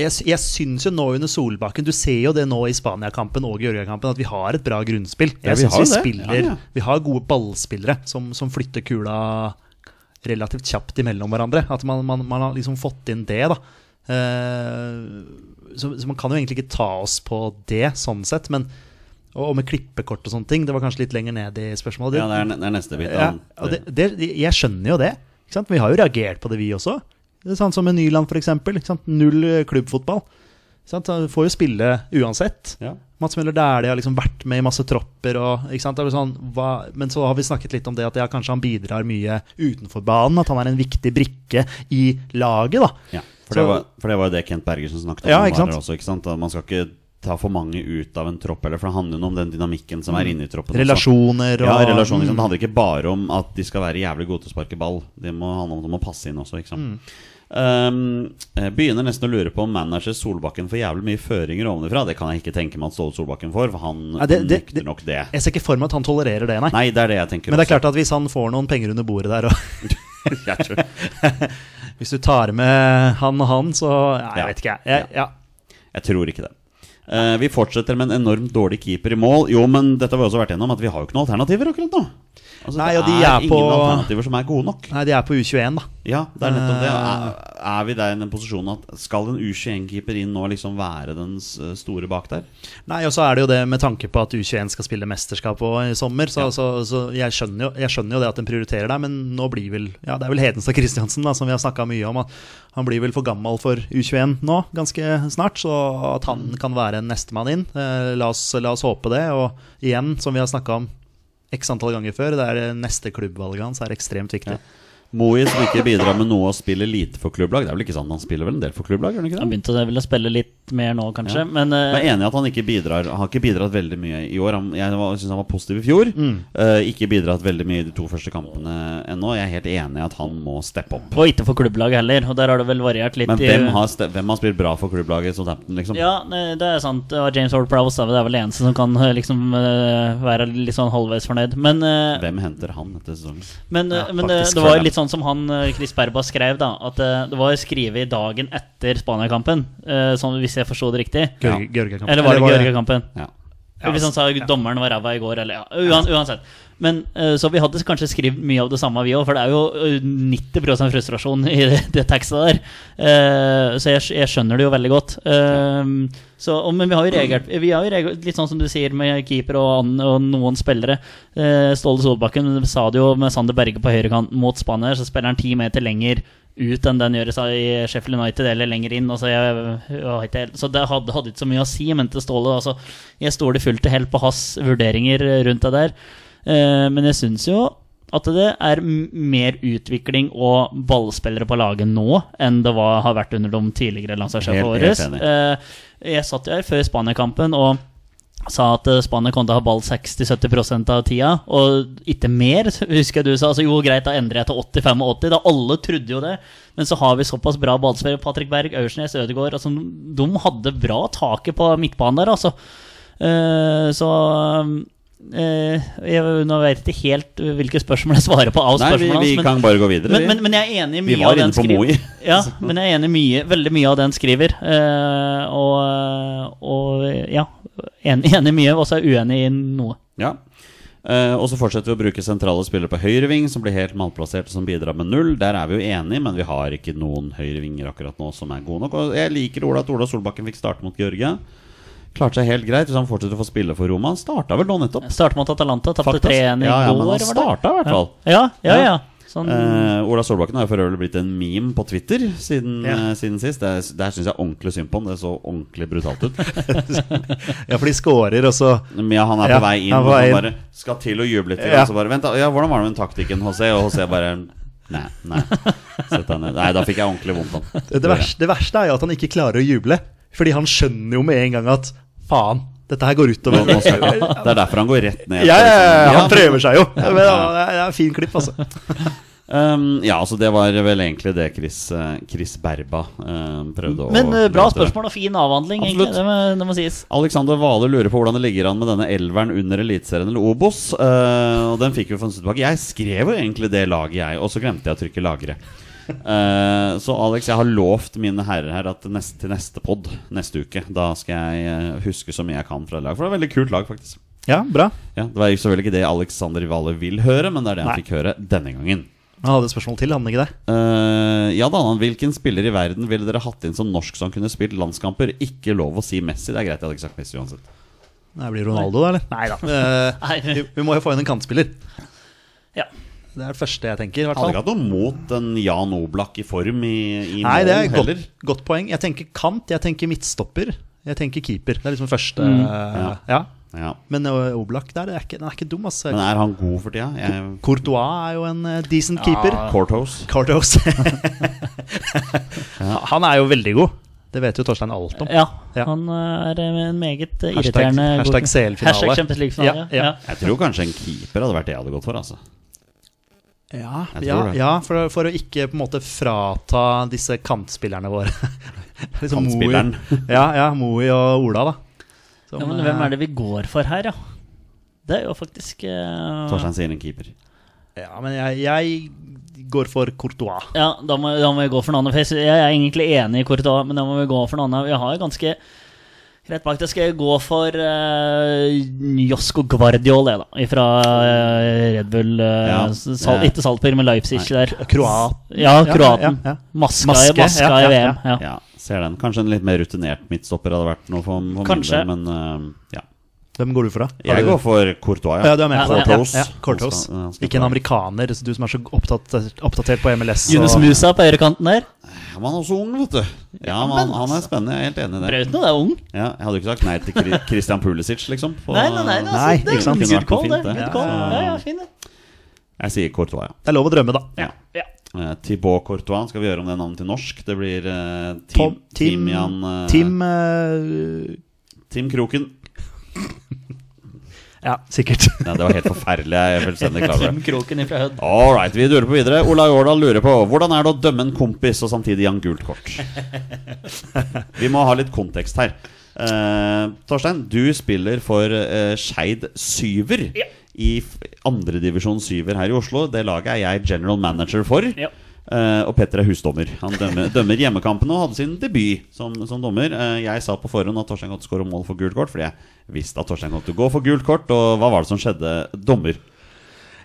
jeg, jeg syns jo nå under Solbakken Du ser jo det nå i Spania-kampen og Georgia-kampen at vi har et bra grunnspill. Ja, vi synes har vi, spiller Ja, ja. Vi har gode ballspillere som, som flytter kula relativt kjapt imellom hverandre. At man, man, man har liksom fått inn det, da. Eh, så, så man kan jo egentlig ikke ta oss på det, sånn sett. Men, og, med klippekort og sånne ting. Det var kanskje litt lenger ned i spørsmålet. Ja, det er, det er neste bit. Ja, det, det, jeg skjønner jo det. Sant? Vi har jo reagert på det, vi også. Det er sånn som med Nyland, f.eks. Null eh, klubbfotball. Sant? Han får jo spille uansett. Ja. Mats Møller Dæhlie har liksom vært med i masse tropper. Og, sånn, hva, men så har vi snakket litt om det at ja, kanskje han bidrar mye utenfor banen. At han er en viktig brikke i laget. da Ja, for, det var, for det var jo det Kent Bergersen snakket om. Ja, ikke var? Også, ikke? Man skal ikke ta for mange ut av en tropp, eller, for det handler jo om den dynamikken som er inni troppen. Relasjoner og Ja, relasjoner. Liksom. Det Mm. handler ikke bare om at de skal være jævlig gode til å sparke ball. Det må handle om at de må passe inn også. Ikke sant? Mm. Um, begynner nesten å lure på om manager Solbakken får jævlig mye føringer ovenfra. Det kan jeg ikke tenke meg at Ståle Solbakken får, for han Ja, det- det- nekter nok det. Jeg ser ikke for meg at han tolererer det, nei. Nei, det er det jeg tenker Men det er også. klart at hvis han får noen penger under bordet der, og hvis du tar med han og han, så Nei, Jeg vet ikke, jeg. jeg ja. Jeg tror ikke det. Eh, vi fortsetter med en enormt dårlig keeper i mål. Jo, men dette har vi også vært gjennom, at vi har jo ikke noen alternativer akkurat nå. Altså, Nei, det de er, er ingen på- alternativer som er gode nok. Nei, de er på U21, da. Ja, det er nettopp det. Eh. Er, er vi der i den posisjonen at skal en U21-keeper inn nå liksom være den store bak der? Nei, og så er det jo det med tanke på at U21 skal spille mesterskap i sommer. Så, så, så jeg, skjønner jo, jeg skjønner jo det at en prioriterer det, men nå blir vel Ja, det er vel Hedenstad Christiansen, da, som vi har snakka mye om. Han blir vel for gammel for U21 nå, ganske snart. Så at han kan være en nestemann inn, eh, la, oss, la oss håpe det. Og igjen, som vi har snakka om x antall ganger før, det er neste klubbvalget hans er ekstremt viktig. Moi som ikke bidrar med noe og spiller lite for klubblag. Det er vel ikke sant han spiller vel en del for klubblag? gjør han ikke Han begynte vel å spille litt mer nå, kanskje. Ja. Men uh, Jeg er enig i at han ikke bidrar Han har ikke bidratt veldig mye i år. Han, jeg syns han var positiv i fjor. Mm. Uh, ikke bidratt veldig mye i de to første kampene ennå. Jeg er helt enig i at han må steppe opp. Og ikke for klubblag heller. Og der har det vel variert litt. Men i- hvem har, hvem har spilt bra for klubblaget Southampton, liksom? Ja, det er sant. Det var James Ward-Prowse det er vel det eneste som kan eh, liksom være litt sånn halvveis fornøyd. Men, uh, Hvem henter han etter sesongen? men, Ja, men faktisk, det var litt sånn som han eh, Chris Berba skrev, da. At eh, det var skrevet i dagen etter Spania-kampen. eh, Sånn hvis jeg forsto det riktig. Ja. Eller var det Georgia-kampen? Ja. Hvis han sa dommeren var ræva i går, eller ja. Uan, uansett. Men Så vi hadde kanskje skrevet mye av det samme, vi òg, for det er jo eh, 90 frustrasjon i det, det tekstet der. Eh, så jeg, jeg skjønner det jo veldig godt. Så, og, men vi har jo reagert reagert litt sånn som du sier med keeper og, og noen spillere. Eh, Ståle Solbakken sa det jo med Sander Berge på høyrekant mot Spania, så spiller han ti meter lenger ut enn den gjøres i Sheffield United, eller lenger inn. Altså jeg, jeg så det hadde, hadde ikke så mye å si, mente Ståle. Altså, jeg stoler fullt og helt på hans vurderinger rundt det der. Eh, men jeg syns jo at det er mer utvikling og ballspillere på laget nå enn det var, har vært under de tidligere landslagssjefene våre. Eh, jeg satt her før Spania-kampen og sa at eh, Spania kom til å ha ball 60-70% av tida, og ikke mer, husker jeg du sa. Altså, jo, greit, da endrer jeg til 85-80. Da alle trodde jo det. Men så har vi såpass bra ballspillere. Patrick Berg, Aursnes, Ødegaard. Altså, de hadde bra taket på midtbanen der, altså. Eh, så jeg, Nå vet jeg ikke helt hvilke spørsmål jeg svarer på av Nei, vi, vi men- kan bare gå videre. men, men, men jeg er enig i Vi mye var av den inne på skriver. Moi. Ja, men jeg er enig mye, veldig mye av den skriver. eh, og, og ja, enig, enig mye, og så er uenig i noe. Ja. Eh, og så fortsetter vi å bruke sentrale spillere på høyreving, som blir helt malplassert og som bidrar med null. Der er vi jo enige, men vi har ikke noen høyrevinger akkurat nå som er gode nok. Og jeg liker Ola at Ola Solbakken fikk starte mot Georgia. Klarte seg helt greit hvis han fortsetter å få spille for Roma. Han starta vel nå nettopp? Startet mot Atalanta, tapte 3-1 i Ja, ja, går. han starta i hvert fall. Ja, ja, ja. Ja. Sånn, Eh, Ola Solbakken har for øvrig blitt en meme på Twitter siden, Ja. eh, siden sist. Det, er- det her syns jeg ordentlig synd på ham. Det så ordentlig brutalt ut. Ja, for de scorer, og så ja, han er Ja, på vei inn, han er på vei han inn. bare skal til å juble litt. Ja. Og så bare, Vent, ja, hvordan var det med den taktikken, HC? Og HC bare Nei, nei. Sett deg ned. Nei, da fikk jeg ordentlig vondt av verste, det verste er jo at han ikke klarer å juble. Fordi han skjønner jo med en gang at faen, dette her går utover. Nå- nå skal- Det er derfor han går rett ned. Ja, ja, ja, Ja, han prøver seg jo. Men, det er- en fin klipp, altså. Um, ja, altså det var vel egentlig det Chris, eh, Chris Berba eh, prøvde å men eh, bra møte. spørsmål og fin avhandling, egentlig. Absolutt. Det må, det må sies. Alexander Vale lurer på hvordan det ligger an med denne elveren under Eliteserien eller Obos. Uh, og den fikk vi for en stund tilbake. Jeg skrev jo egentlig det laget, jeg, og så glemte jeg å trykke 'lagre'. Eh, så Alex, jeg har lovt mine herrer her at neste, til neste pod neste uke, da skal jeg eh, huske så mye jeg kan fra lag. laget. For det er et veldig kult lag, faktisk. Ja, bra. Ja, Det var selvfølgelig ikke det Alexander Vale vil høre, men det er det han Nei. fikk høre denne gangen. Han hadde et spørsmål til, hadde han ikke det? Uh, ja da, Hvilken spiller i verden ville dere hatt inn som norsk som kunne spilt landskamper? Ikke lov å si Messi. Det er greit, jeg hadde ikke sagt Messi uansett. Det blir Ronaldo, da, eller? Nei da. Uh, vi, vi må jo få inn en kantspiller. Ja. Det er det første jeg tenker. Hadde ikke hatt noe mot en Jan Oblak i form i, i Nei, det er godt, godt poeng. Jeg tenker kant, jeg tenker midtstopper. Jeg tenker keeper. Det er liksom første Mm. ja. ja. Ja. Men Oblak der, det er ikke, den er ikke dum, altså. Men er han god for tida? Jeg, Courtois er jo en decent decent keeper. Courtois Han er jo veldig god. Det vet jo Torstein alt om. Ja, Ja. han er en meget irriterende Hashtag- hashtag CL-finale. Hashtag Champions League-finale. Ja, ja. Ja, Jeg tror kanskje en keeper hadde vært det jeg hadde gått for. altså Ja, ja, ja for, for å ikke på en måte frata disse kantspillerne våre. liksom Moi- Kantspilleren. Ja, ja, Moi og Ola, da. Som, Ja, men hvem er det vi går for her, ja? Det er jo faktisk uh... Torstein sier en keeper. Ja, men jeg, jeg går for Courtois. Ja, da må, da må vi gå for noe annet. Jeg, er egentlig enig i Courtois, men da må vi gå for noe annet. Vi har ganske Rett bak det skal jeg gå for uh, Josko Guardiol, jeg, da. Fra Red Bull. uh, Ja, Sal, ikke Salzburg, men Leipzig der. Kroat. Ja, Ja, kroaten. ja, ja. Maska, Maske, maska ja, i ja, VM. Ja. Ja, ser den. Kanskje en litt mer rutinert midtstopper hadde vært noe for, for Kanskje. del, men eh, ja. Hvem går du for, da? Har Jeg du- går for Courtois, ja, du er med Ja, på det? Courtois. Ja, ja, skal Ikke en amerikaner, du som er så opptatt, oppdatert på MLS. Yunus og- Musa på høyrekanten der. Han er også ung, vet du. Ja, man, han, er spennende. Jeg er helt enig i det. Brauten er ung. Ja, jeg hadde jo ikke sagt nei til Kri- Christian Pulisic, liksom. på- Nei, nei, nei, altså, Nei, det er ikke sant? Good call, det. fint, det. Good call. Ja. Ja, fin det. Jeg sier Courtois, ja. Det er lov å drømme, da. ja. Ja. Eh, Thibaut Courtois, skal vi gjøre om det navnet til norsk? Det blir eh, Tom, Tim, Tim, Timian eh, Tim eh, Tim Kroken. Ja, sikkert. Ja, det var helt forferdelig. Jeg er fullstendig klar over Tim det. Kroken ifra Hødd. All right, vi durer på videre. Ola Årdal lurer på hvordan er det å dømme en kompis og samtidig gi han gult kort? Vi må ha litt kontekst her. Uh, Torstein, du spiller for uh, Skeid Syver Ja. i andredivisjon Syver her i Oslo. Det laget er jeg general manager for. Ja. Eh, og Petter er husdommer. Han dømmer, dømmer hjemmekampene og hadde sin debut som, som dommer. Uh, jeg sa på forhånd at Torstein Godt skåra mål for gult kort, fordi jeg visste at Torstein Godt skulle gå for gult kort. Og hva var det som skjedde? Dommer.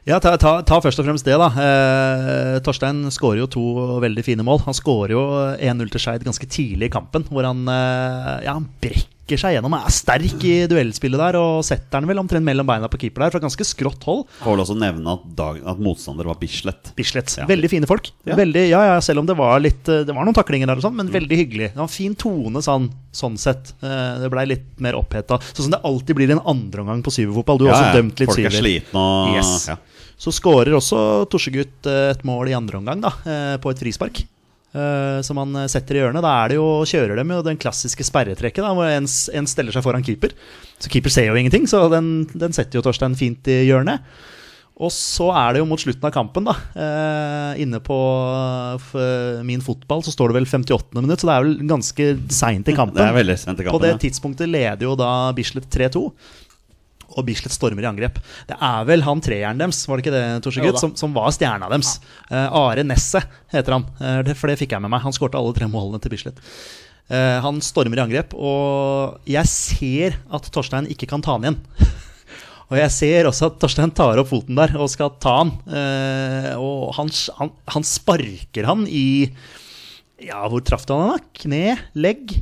Ja, ta, ta, ta først og fremst det, da. Eh, Torstein skårer jo to veldig fine mål. Han skårer jo 1-0 til Skeid ganske tidlig i kampen, hvor han, ja, han brekker seg gjennom. Er sterk i duellspillet der og setter den vel omtrent mellom beina på keeper der, fra ganske skrått hold. Får vel også nevne at, dag, at motstander var Bislett. Bislett. Ja. Veldig fine folk. Ja. Veldig, ja, ja, selv om det var litt eh, Det var noen taklinger der, og sånn men veldig hyggelig. Det var en fin tone sånn, sånn sett. Eh, Det blei litt mer oppheta. Sånn som det alltid blir i en andreomgang på syverfotball. Du har også dømt litt Folk er slitne og Yes. ja. Så skårer også Torsegutt eh, et mål i andre omgang, da, på et frispark. Eh, Som han eh, setter i hjørnet. Da er det jo, kjører de jo den klassiske sperretrekket, da, hvor en, en steller seg foran keeper. Så keeper ser jo ingenting, så den, den setter jo Torstein fint i hjørnet. Og så er det jo mot slutten av kampen, da. Eh, inne på min fotball så står det vel 58. minutt, så det er vel ganske seint i kampen. Det er veldig sent i kampen. På det ja. tidspunktet leder jo da Bislett 3-2. Og Bislett stormer i angrep. Det er vel han treeren deres, var det ikke det, Torsegutt, som, som var stjerna deres. Eh, Are Nesset heter han, uh, det, for det fikk jeg med meg. Han skårte alle tre målene til Bislett. Uh, han stormer i angrep, og jeg ser at Torstein ikke kan ta han igjen. Og jeg ser også at Torstein tar opp foten der og skal ta han. Eh, og han, han, han sparker han i Ja, hvor traff du han da? Kne? Legg?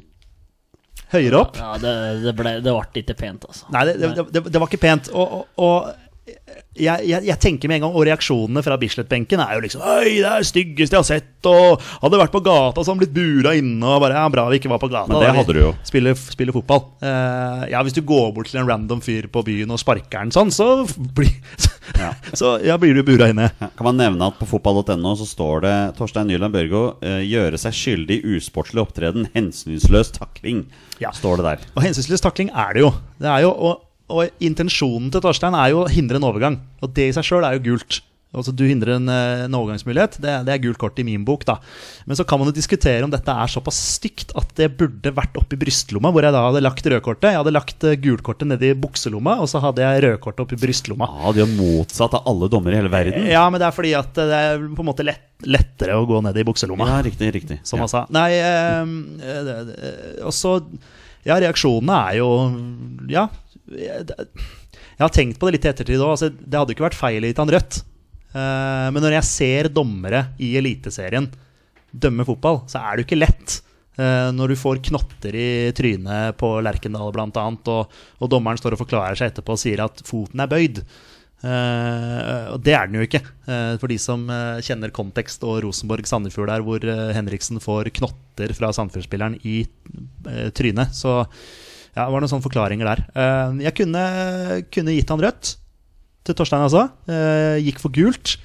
Høyere opp? Ja, det, det, ble, det ble ikke pent, altså. Nei, det, det, var ikke pent. Og, og, og jeg, jeg, jeg tenker med en gang, og reaksjonene fra Bislett-benken er jo liksom Oi, det er det styggeste jeg har sett, og hadde vært på gata så hadde han blitt bura inne, og bare Ja, bra vi ikke var på gata. Men det hadde du jo. Spiller, spiller fotball. Uh, ja, hvis du går bort til en random fyr på byen og sparker den sånn, så blir Ja. Så ja, blir du bura inne. Kan man nevne at på fotball.no så står det Torstein Nyland Børgo uh, gjøre seg skyldig i usportslig opptreden, hensynsløs takling. Ja. Står det der. Og hensynsløs takling er det jo. Det er jo og, og intensjonen til Torstein er jo å hindre en overgang. Og det i seg sjøl er jo gult. Altså Du hindrer en, eh, en overgangsmulighet. Det, det er gult kort i min bok. da Men så kan man jo diskutere om dette er såpass stygt at det burde vært oppi brystlomma, hvor jeg da hadde lagt rødkortet. Jeg hadde lagt eh, gulkortet nedi bukselomma, og så hadde jeg rødkortet oppi brystlomma. Ja, De er motsatt av alle dommere i hele verden. Ja, men det er fordi at det er på en måte lett, lettere å gå ned i bukselomma. Ja, riktig, riktig. som ja. han sa. Nei, eh, eh, og så Ja, reaksjonene er jo Ja. Jeg, jeg har tenkt på det litt i ettertid òg. Altså, det hadde jo ikke vært feil gitt han rødt. Uh, men når jeg ser dommere i Eliteserien dømme fotball, så er det jo ikke lett. Uh, når du får knotter i trynet på Lerkendal bl.a., og, og dommeren står og forklarer seg etterpå og sier at foten er bøyd. Uh, det er den jo ikke, uh, for de som kjenner kontekst og Rosenborg-Sandefjord der, hvor Henriksen får knotter fra Sandefjord-spilleren i trynet. Så ja, det var noen sånne forklaringer der. Eh, jeg kunne, kunne gitt han rødt til Torstein, altså. Gikk for gult.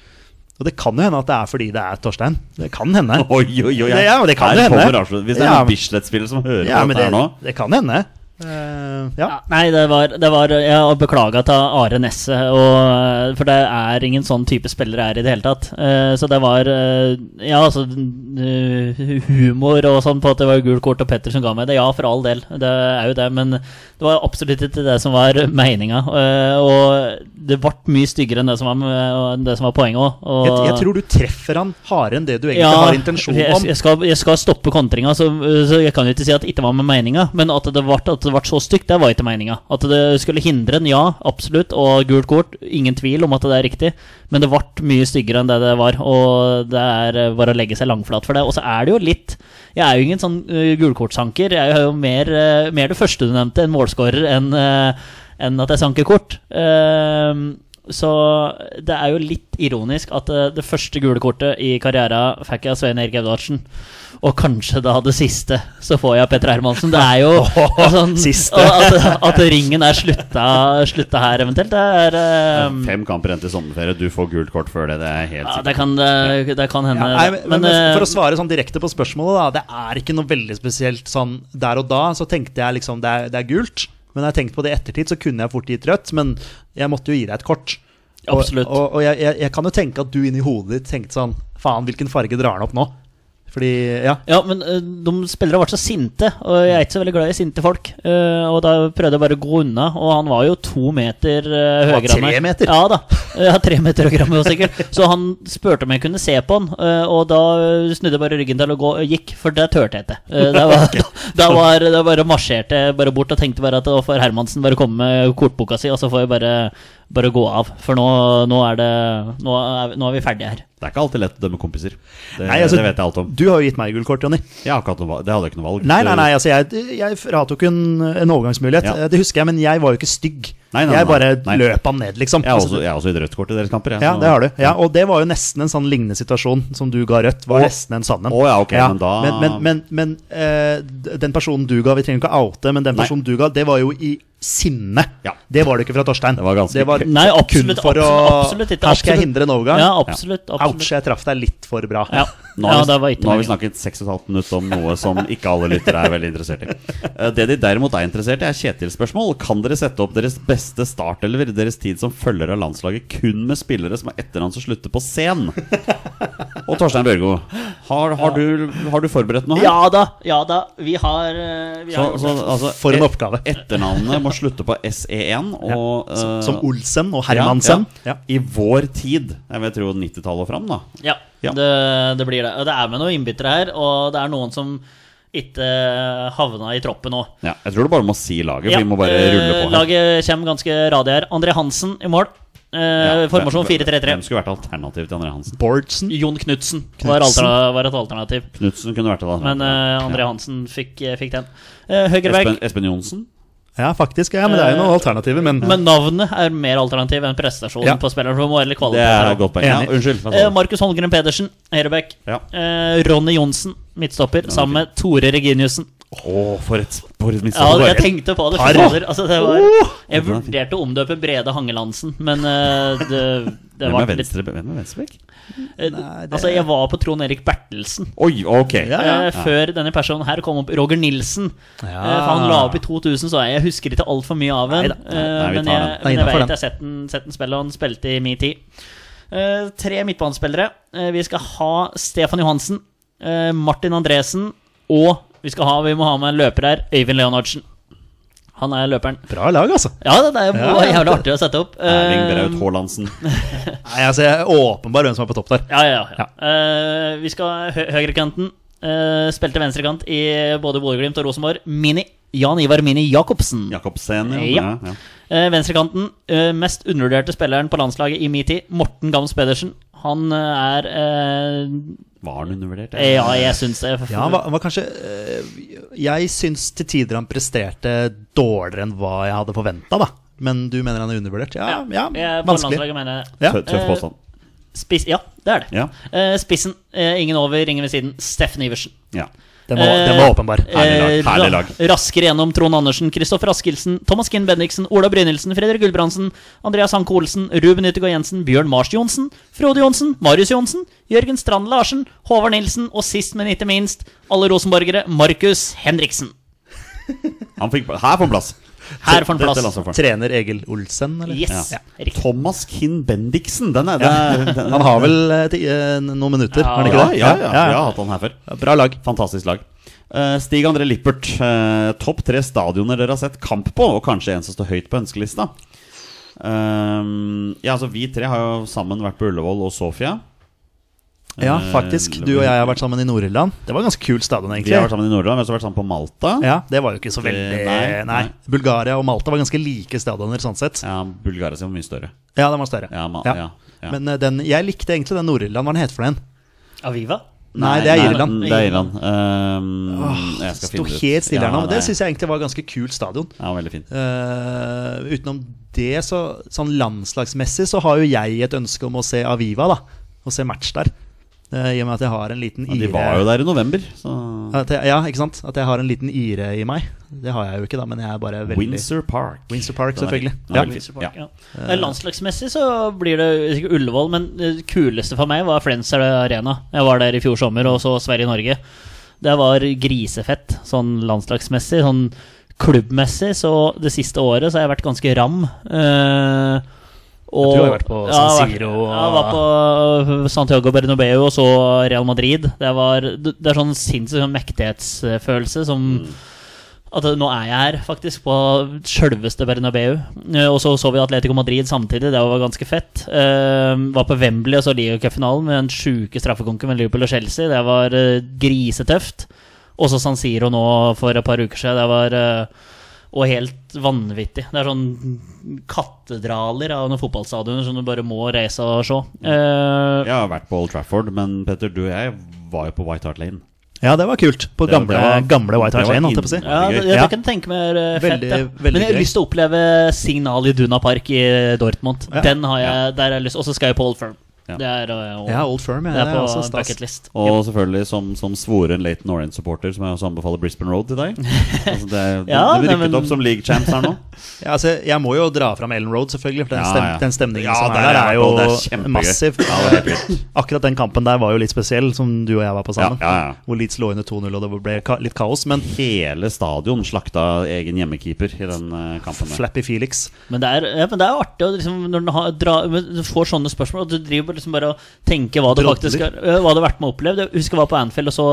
Og det kan jo hende at det er fordi det er Torstein. Det kan hende. Oi, oi, oi. Det- ja, det kan Her hende. kommer. Hvis det er Ja, en Bislett-spiller som hører Ja, på dette det, her nå det kan hende. Eh, ja. Ja, nei, det var, det var Jeg beklaga til Are Nesse, og, for det er ingen sånn type spillere her i det hele tatt. Uh, så det var uh, Ja, altså eh, Humor og sånn på at det var gult kort og Petter som ga meg det. Ja, for all del. Det er jo det. Men det var absolutt ikke det som var meninga. Eh, og det ble mye styggere enn det som var, det som var poenget òg. Jeg, jeg tror du treffer han hardere enn det du egentlig har intensjon jeg, om. jeg, skal, jeg skal stoppe kontringa, så, så jeg kan jo ikke si at det ikke var med meninga. Men at det ble, at det ble så stygt, det var ikke meninga. At det skulle hindre en, ja, absolutt. Og gult kort, ingen tvil om at det er riktig. Men det ble mye styggere enn det det var. Og det er bare å legge seg langflat for det. Og så er det jo litt Jeg er jo ingen sånn gulkortsanker. Jeg er jo mer, mer det første du nevnte, en målskårer, enn enn at jeg sanker kort. Så det er jo litt ironisk at det første gule kortet i karrieren fikk jeg av Svein Erik Edvardsen. Og kanskje da det siste, så får jeg Petter Hermansen. Det er jo altså, siste. At, at ringen er slutta, slutta her, eventuelt. Det er ehm, Fem kamper igjen til sommerferie. Du får gult kort før det. Det er helt ja, det, kan, det, det kan hende. Ja, nei, men, men, eh, for å svare sånn direkte på spørsmålet, da. Det er ikke noe veldig spesielt sånn der og da. Så tenkte jeg liksom det er, det er gult. Men når jeg tenkte på det i ettertid, så kunne jeg fort gitt rødt. Men jeg måtte jo gi deg et kort. Og, Absolutt. Og, og jeg, jeg, jeg kan jo tenke at du inni hodet ditt tenkte sånn Faen, hvilken farge drar han opp nå? Fordi, ja. Ja, men eh, de spillere ble så sinte, og jeg er ikke så veldig glad i sinte folk. Eh, og da prøvde jeg bare å gå unna, og han var jo to meter høyere enn meg. tre meter? Ja da. Ja, tre meter høyere enn meg sikkert. Så han spurte om jeg kunne se på han, eh, og da snudde jeg bare ryggen til og gå, gikk, for det turte jeg ikke. Eh, da, var, da, var, da bare marsjerte jeg bare bort og tenkte bare at da får Hermansen bare komme med kortboka si, og så får jeg bare, bare gå av. For nå, nå er det nå er, nå er vi ferdige her. Det er ikke alltid lett å dømme kompiser. Det, Nei, altså, det vet jeg alt om. Du har jo gitt meg gullkort, Jonny. Jeg har ikke hatt noe valg. Det hadde jeg ikke noe valg. Nei, nei, nei, altså jeg, jeg fratok en, en overgangsmulighet. Ja. Det husker jeg, men jeg var jo ikke stygg. Nei, nei, jeg bare nei. løp ham ned, liksom. Jeg Altså, også, jeg også gitt rødt kort i deres kamper. jeg, Ja, det har du. Ja, og det var jo nesten en sånn lignende situasjon som du ga Rødt. Var oh. nesten en sann en. Oh, ja, ok, men da- Men, men, men, men eh, den personen du ga, vi trenger ikke å oute, men den Nei. personen du ga, det var jo i sinne. Ja. Det var det ikke fra Torstein. Det var ganske var Nei, absolutt, kun for å absolutt, absolutt ikke, Her skal jeg hindre en overgang. Ja, absolutt. Ouch, jeg traff deg litt for bra. Ja, Nå ja har, vi, nå har vi snakket 6,5 minutter om noe som ikke alle lyttere er veldig interessert i. Eh, Det de derimot er interessert i, er Kjetil-spørsmål. Kan dere sette opp deres beste startelver i deres tid som følger av landslaget kun med spillere som har etternavn som slutter på sen? Og Torstein Børgo, har, har, du, har du forberedt noe her? Ja da, ja da. Vi har, eh, vi Så, har så, altså, For en oppgave. Etternavnene må slutte på SE1. Og, Som, eh, som Olsen og Hermansen. Ja, ja. I vår tid. Jeg vil tro 90-tallet og fram, da. Ja, Ja. Det, det blir det. Det er med noen innbyttere her, og det er noen som ikke havna i troppen nå. Ja, jeg tror du bare må si laget, for Ja, vi må bare eh, rulle på her. Laget kommer ganske radig her. André Hansen i mål. Eh, Ja, formasjon hvem- 4-3-3. Hvem skulle vært alternativ til André Hansen? Bårdsen. Jon Knutsen var, var et alternativ. Knutsen kunne vært det. da. Men eh, André Ja. Hansen fikk, eh, fikk den. Uh, Høyreback. Espen, Espen Johnsen? Ja, faktisk. Ja, men det er jo noen alternativer, men, Men navnet er mer alternativ enn prestasjonen Ja. på spilleren. For det er godt poeng. Ja, unnskyld. Eh. Markus Holmgren Pedersen, høyreback. Ja. Eh, Ronny Johnsen, midtstopper, sammen med Tore Reginiussen. Å, for et, for et Ja, jeg tenkte på det. Fader. Altså, det var, jeg vurderte å omdøpe Brede Hangelandsen, men eh, det, det var litt hvem er venstrebekk? eh, det- Altså, jeg var på Trond Erik Bertelsen. Oi, ok. Ja, ja. ja. Før denne personen her kom opp. Roger Nilsen. Ja. Eh, for han la opp i 2000, så jeg husker ikke altfor mye av. Nei, men jeg, men jeg vet den. jeg har sett den, sett den spille, og han spilte i min tid. Eh, tre midtbanespillere. Eh, vi skal ha Stefan Johansen, eh, Martin Andresen og vi, skal ha, vi må ha med en løper her, Øyvind Leonardsen. Han er løperen. Bra lag, altså. Ja, det er Ja, ja. jævlig artig å sette opp. Erling Eh, Braut Haalandsen. Nei, altså, jeg er åpenbar hvem som er på topp der. Ja, ja, ja. Eh, vi skal ha hø høyrekanten. Uh, spilte venstrekant i både Bodø-Glimt og Rosenborg. Mini. Jan Ivar Mini Jacobsen. Jakobsen, ja. Ja. ja, ja. Eh, venstrekanten, eh, mest undervurderte spilleren på landslaget i min tid, Morten Gams Pedersen. Han eh, er eh, Var han undervurdert? Ja, jeg syns det. Ja, han var, han var kanskje øh, Jeg syns til tider han presterte dårligere enn hva jeg hadde forventa, da. Men du mener han er undervurdert? Ja, ja, ja vanskelig. Ja. Tøff, Eh, påstand. Spiss, ja, det er det. Ja. Eh, spissen, eh, ingen over, ingen ved siden. Steffen Iversen. ja. Den var, den var åpenbar. Herlig lag, Eh, herlig lag. Raskere gjennom Trond Andersen, Kristoffer Askildsen, Thomas Kinn Bendiksen, Ola Brynildsen, Fredrik Gulbrandsen, Andreas Hanke Olsen, Ruben Yttergård Jensen, Bjørn Mars Johnsen, Frode Johnsen, Marius Johnsen, Jørgen Strand Larsen, Håvard Nilsen og sist, men ikke minst, alle rosenborgere, Markus Henriksen. Han fikk, her får han plass. Her får han plass. Trener Egil Olsen, eller? Yes, Ja. Thomas Kinn Bendiksen. Den er, den den, Han har vel til, ti- eh, noen minutter, Ja, har han ja, ikke det? ja, ja, jeg har hatt han her før. Bra lag. Fantastisk lag. Uh, Stig André Lippert, uh, topp tre stadioner dere har sett kamp på, og kanskje en som står høyt på ønskelista. Eh, ja, altså Vi tre har jo sammen vært på Ullevål og Sofia. Ja, Eh, faktisk. Du og jeg har vært sammen i Nord-Irland. Det var en ganske kul stadion, egentlig. Vi har vært sammen i Nordland, vi har også vært sammen på Malta. Ja, Det var jo ikke så veldig nei, Nei. Bulgaria og Malta var ganske like stadioner, sånn sett. Ja, Bulgaria sin var mye større. Ja, den var større. Ja, ma- ja, ja. Men eh, den, jeg likte egentlig den Nord-Irland. Hva den het for den? Aviva? Nei, det er Irland. Det er Irland. Eh, jeg skal Sto finne det ut. helt stille her nå, men det nei. syns jeg egentlig var ganske kult stadion. Ja, veldig fint. Eh, utenom det, så sånn landslagsmessig, så har jo jeg et ønske om å se Aviva, da. Å se match der. Eh, I og med at jeg har en liten Ja, de var jo der i november, så At jeg, Ja, ikke sant? At jeg har en liten ire i meg. Det har jeg jo ikke, da, men jeg er bare veldig Windsor Park. Windsor Park, selvfølgelig. Ja. er veldig. Ja. Ja. Eh, Landslagsmessig så blir det sikkert Ullevål, men det kuleste for meg var Friends Arena. Jeg var der i fjor sommer og så Sverige-Norge. Det var grisefett sånn landslagsmessig. Sånn klubbmessig så det siste året så har jeg vært ganske ram. Eh, Og, du har vært på San Siro og- jeg var på Santiago Bernabeu og så Real Madrid. Det, var, det er sånn sinnssyk sånn mektighetsfølelse som At nå er jeg her, faktisk, på sjølveste Bernabeu. Eh, Og så så vi Atletico Madrid samtidig, det var ganske fett. Uh, var på Wembley og så ligacupfinalen med den sjuke straffekonken med Liverpool og Chelsea. Det var uh, grisetøft. Og så San Siro nå for et par uker siden. Det var eh, og helt vanvittig. Det er sånn katedraler av noen fotballstadioner som du bare må reise og se. Uh, Jeg har vært på Old Trafford, men Petter, du og jeg var jo på White Hart Lane. Ja, det var kult. På Det- gamle, det var- gamle White Hart Lane, holdt jeg på å si. ja, jeg, jeg Ja. kan tenke meg eh, fett. Veldig- ja. Men jeg har lyst til å oppleve Signal i Duna Park i Dortmund. Ja. Den har jeg, der har jeg lyst Og så skal jeg på Old Firm. Ja. Det er, og, Ja, Old Firm. Ja, det er det er på også bucketlist. bucket list. Og selvfølgelig som, som svoren Leighton Orient-supporter, som jeg også anbefaler Brisbane Road til deg. Altså det, Ja, du, du nei, rykket men- opp som league champs her nå. Ja, altså, jeg må jo dra fram Ellen Road, selvfølgelig. For den, Ja, stem, ja. den stemningen Ja, som er der, er jo det er massiv. Det. Akkurat den kampen der var jo litt spesiell, som du og jeg var på sammen. Ja, ja, ja. Hvor Leeds lå under 2-0, og det ble ka litt kaos. Men Hele stadion slakta egen hjemmekeeper i den eh, kampen. der. Flappy Felix Men det er, ja, men det er artig å liksom, når du, har, dra, du får sånne spørsmål, og du driver liksom bare å tenker hva du Drodler. faktisk har, øh, hva du har vært med og opplevd. Jeg husker jeg var på Anfield og så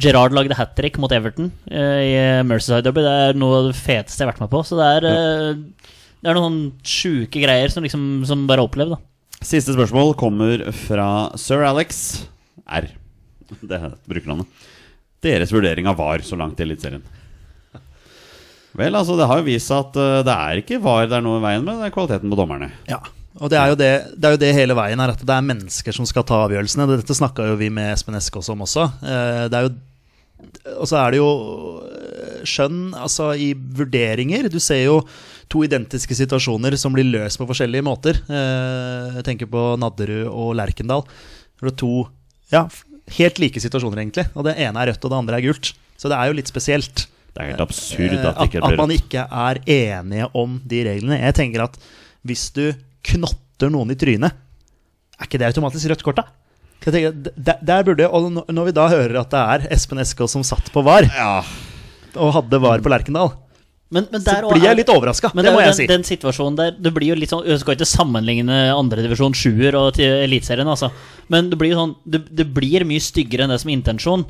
Gerard lagde hat trick mot Everton øh, i Mercyside Derby. Det er noe av det feteste jeg har vært med på. Så det er, øh, det er noen sjuke greier som liksom som bare er opplevd. da Siste spørsmål kommer fra sir Alex R. Det er brukernavnet. Deres vurdering av VAR så langt i Eliteserien? Vel, altså, det har jo vist seg at eh, det er ikke VAR det er noe i veien med, det er kvaliteten på dommerne. Ja, og det er, jo det, det er jo det hele veien her, at det er mennesker som skal ta avgjørelsene. Dette snakka jo vi med Espen Eskås om også. Eh, Det er jo Og så er det jo eh, skjønn altså i vurderinger. Du ser jo to identiske situasjoner som blir løst på forskjellige måter. Eh, Jeg tenker på Nadderud og Lerkendal. Det er to ja, helt like situasjoner, egentlig. Og det ene er rødt, og det andre er gult. Så det er jo litt spesielt. Det er helt absurd at at, at man ikke er enige om de reglene. Jeg tenker at hvis du knotter noen i trynet, er ikke det automatisk rødt kort, da? Jeg tenker, der, der burde, og når- vi da hører at det er Espen Eskås som satt på VAR, Ja, og hadde VAR på Lerkendal, Men, men så blir jeg litt overraska. Det det må jeg den, si. den, situasjonen der Det blir jo litt sånn Jeg skal ikke sammenligne andredivisjon sjuer og til Eliteserien, altså. Men det blir jo sånn det, det blir mye styggere enn det som er intensjon.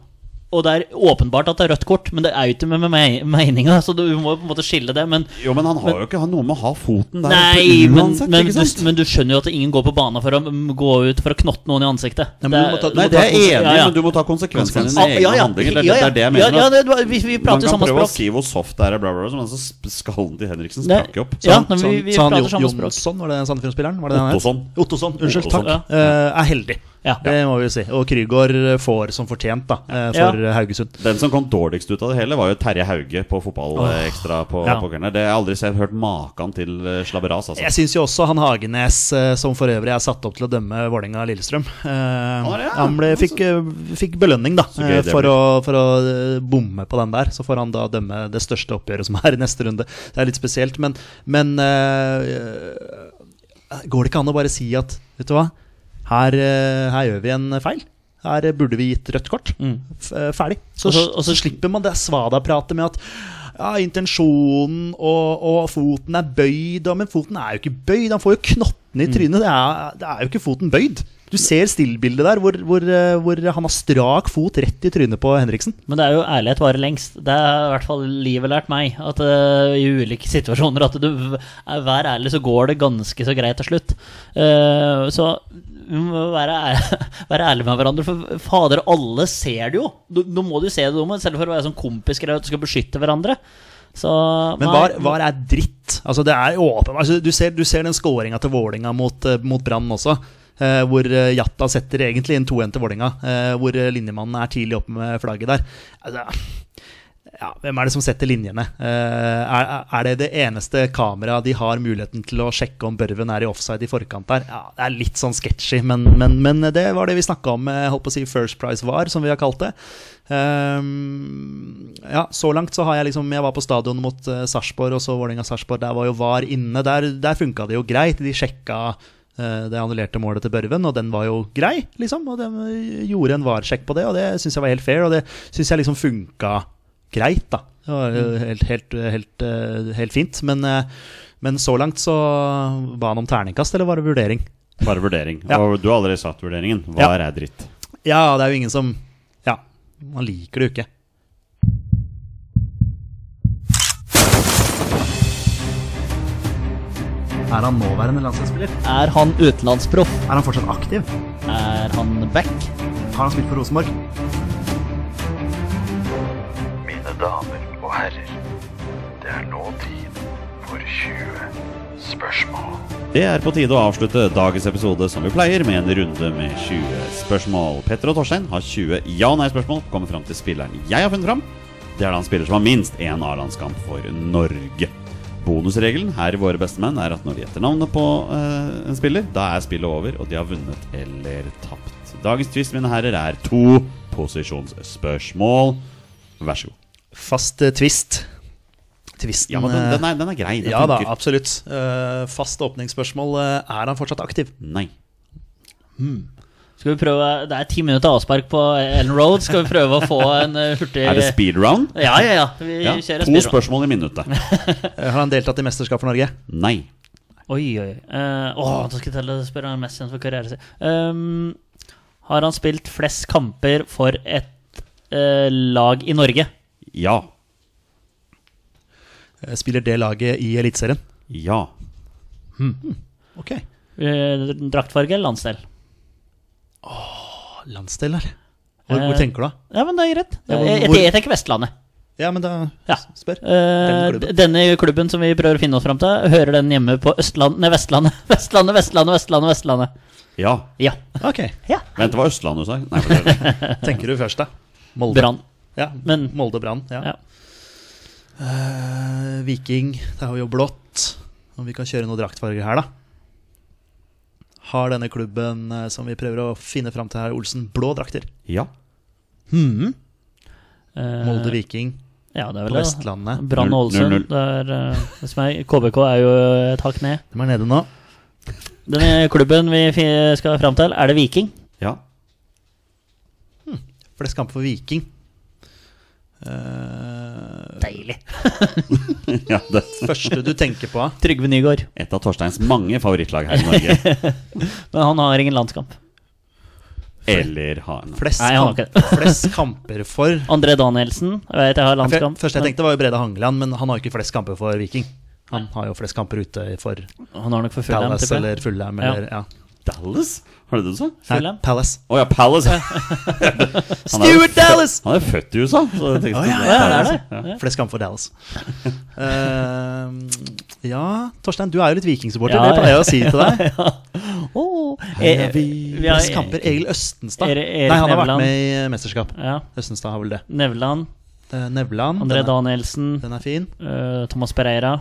Og det er åpenbart at det er rødt kort, men det er jo ikke med, med me- meninga. Så du må jo på en måte skille det. Men jo, men han har jo ikke noe med å ha foten der Nei, oppe men, uansett, men, ikke du, men du skjønner jo at ingen går på banen for å gå ut for å knotte noen i ansiktet. Nei, det, ta- Nei, er jeg enig i, Ja, ja. men du må ta konsekvensene av Ah, dine egne ja, ja. handlinger. Det, Ja, det er det jeg mener. ja, vi det, var- vi, vi Man prater kan samme prøve å si hvor soft det er, bla, bla, bla, men så skallen til Henriksen sprakk jo opp. Ja, Så ja, men vi, så han- vi prater Jo- samme språk. Jonsson, var det Sandefjord-spilleren? Var det den het? Ottosson. Ottosson, unnskyld, takk. Eh, er heldig. Ja. Det må vi si. Og Krygård får som fortjent, da, eh, for Haugesund. Den som kom dårligst ut av det hele, var jo Terje Hauge på Fotballekstra på, Ja. på. Det har jeg aldri sett, hørt maken til eh, slabberas. Altså. Jeg syns jo også han Hagenes, eh, som for øvrig er satt opp til å dømme Vålerenga-Lillestrøm eh, er ja. Han ble, fikk, eh, fikk belønning, da, gøy eh, for å, for å eh, bomme på den der. Så får han da dømme det største oppgjøret som er i neste runde. Det er litt spesielt, men, men eh, Går det ikke an å bare si at Vet du hva, her, eh, her gjør vi en feil? Her burde vi gitt rødt kort. F eh, ferdig. Så, Og så- og så- så slipper man det svada-pratet med at ja, intensjonen og, og foten er bøyd, men foten er jo ikke bøyd. Han får jo knottene i trynet. Det, er, det er jo ikke foten bøyd. Du ser stillbildet der hvor, hvor, eh, hvor han har strak fot rett i trynet på Henriksen. Men det er jo ærlighet varer lengst. Det har i hvert fall livet lært meg. At uh, I ulike situasjoner at du er- Vær ærlig, så går det ganske så greit til slutt. Uh, så vi må være, ær- være ærlige med hverandre. For fader, alle ser det jo. Nå må du se det dumme, selv for å være sånn kompisgreie at du skal beskytte hverandre. Så Men var, var er dritt? Altså det er åpen, altså du, ser, du ser den skåringa til Vålinga mot, eh, mot Brann også. Eh, hvor eh, Jatta setter egentlig inn 2-1 til Vålerenga. eh, hvor linjemannen er tidlig oppe med flagget der. Altså, ja, hvem er det som setter linjene? Er, er det det eneste kameraet de har muligheten til å sjekke om Børven er i offside i forkant der? Ja, Det er litt sånn sketchy, men, men, men det var det vi snakka om med holdt på å si First Price VAR, som vi har kalt det. Um, ja, så langt så har jeg liksom Jeg var på stadion mot uh, Sarpsborg, og så Vålerenga-Sarpsborg. Der var jo VAR inne. Der, der funka det jo greit. De sjekka det annullerte målet til Børven, og den var jo grei, liksom. Og de eh, gjorde en VAR-sjekk på det, og det syns jeg var helt fair. Og det syns jeg liksom funka greit, da. Det var helt, helt, helt, eh, helt fint. Men, eh, Men så langt så ba han om terningkast, eller var det vurdering? Bare vurdering. Ja. Og du har allerede satt vurderingen. Hva Ja. er dritt? Ja, det er jo ingen som Ja, man liker det jo ikke. Er han nåværende landslagsspiller? Er han utenlandsproff? Er han fortsatt aktiv? Er han back? Har han spilt for Rosenborg? Mine damer og herrer, det er nå tid for 20 spørsmål. Det er på tide å avslutte dagens episode som vi pleier, med en runde med 20 spørsmål. Petter og Torstein har 20 ja- og nei-spørsmål. Kommer fram til spilleren jeg har funnet fram. Det er da en spiller som har minst én A-landskamp for Norge. Bonusregelen her i Våre bestemenn er at når de gjetter navnet på eh, en spiller, da er spillet over, og de har vunnet eller tapt. Dagens twist, mine herrer, er to posisjonsspørsmål. Vær så god. Fast tvist twist. Twisten Ja, men den, eh, den, er, den er grei. Den Ja da, absolutt. Uh, fast åpningsspørsmål. Uh, er han fortsatt aktiv? Nei. Skal vi prøve Det er ti minutter avspark på Ellen Road. Skal vi prøve å få en eh, hurtig Er det speed round? Ja, ja, ja. Vi Ja, kjører to spørsmål i minuttet. Eh, har han deltatt i mesterskap for Norge? Nei. Oi, oi. Uh, åh, da skal jeg telle spørre han mest kjent for karrieren sin. Um, har han spilt flest kamper for et uh, lag i Norge? Ja. Eh, spiller det laget i Eliteserien? Ja. Ok. Uh, draktfarge eller landsdel? Landsdel der. Hvor, hvor Eh, tenker du da? Ja, men det er greit. Ja, hvor- jeg, hvor- jeg, tenker Vestlandet. Ja, men da Ja. spør. Eh, Denne klubben. denne klubben som vi prøver å finne oss fram til, hører den hjemme på Østland, nei, Vestlandet. Vestlandet, Vestlandet, Vestlandet. Vestlandet Ja. Ja. Ok. ja. Vent, det var Østlandet du sa? Nei, for det- Tenker du først, da? Molde. Brann. Ja, Men- Molde Brann. Ja. Ja. Eh, Viking, det har vi jo blått. Om vi kan kjøre noe draktfarger her, da. Har denne klubben eh, som vi prøver å finne fram til her, Olsen, blå drakter? ja. Mhm. Eh, Molde Viking Ja, det er på vel det. Vestlandet. Brann Ålesund. eh, KBK er jo et hakk ned. De er nede nå. Denne klubben vi skal fram til, er det Viking? Ja. Flest kamper for Viking. Eh, Deilig. ja det første du tenker på? Trygve Nygaard. Et av Torsteins mange favorittlag her i Norge. Men han har ingen landskamp. Eller har han Flest, Nei, han har kamp, flest kamper for André Danielsen. Jeg vet jeg har landskamp. Første jeg tenkte, var jo Brede Hangeland, men han har jo ikke flest kamper for Viking. Han har jo flest kamper ute for Han har nok for Dallas eller tipper eller Ja. ja. Dallas? Var det det du sa? Nei, Palace. Å ja, Palace. Han er Stuart Dallas! Han er født i USA. Så jeg tenkte, oh, ja, Ja, det er det. Ja. Ja. Flest kamper for Dallas. Uh, ja, Torstein, du er jo litt vikingsupporter. Ja, det pleier jeg å si til deg. Oh, eh, er vi vi har- kamper. Egil Østenstad. Er, er, Nei, han har vært med i mesterskap. Ja. Østenstad har vel det. Nevland. Uh, Nevland. André den, er, Danielsen. den er fin. Uh, Thomas Pereira.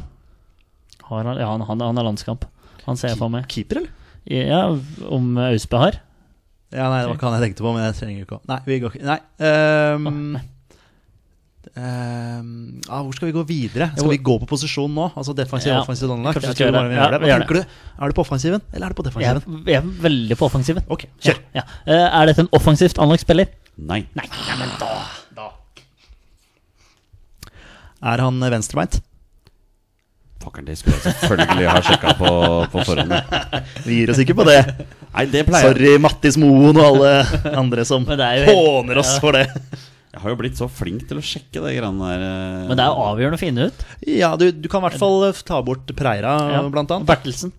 Har han, ja, han, han, han har landskamp. Han ser jeg for meg. Keeper, eller? Ja, om Austbø har. Ja, nei, det var ikke han jeg tenkte på, men jeg trenger ikke å Nei, vi går ikke Nei. Um, ehm, ah, hvor skal vi gå videre? Skal vi gå på posisjon nå? Altså defensiv Ja, offensiv Jeg det. Hva tenker du? Er du på offensiven, eller er du på Jeg er, defensiven? jeg er veldig på offensiven. Ok, kjør. Ja, ja. Eh, Er dette en offensivt anlagt spiller? Nei. Nei, nei, men da, da. Er han venstrebeint? Fakkeren, det skulle jeg selvfølgelig ha sjekka på, på forhånd. Vi gir oss ikke på det. Nei, det pleier. Sorry, Mattis Moen og alle andre som er helt- håner oss ja. for det. Jeg har jo blitt så flink til å sjekke det greiene der. eh. Men det er jo avgjørende å finne ut. Ja, du, du kan i hvert fall eh, ta bort Preira, Ja. blant annet. Bertelsen.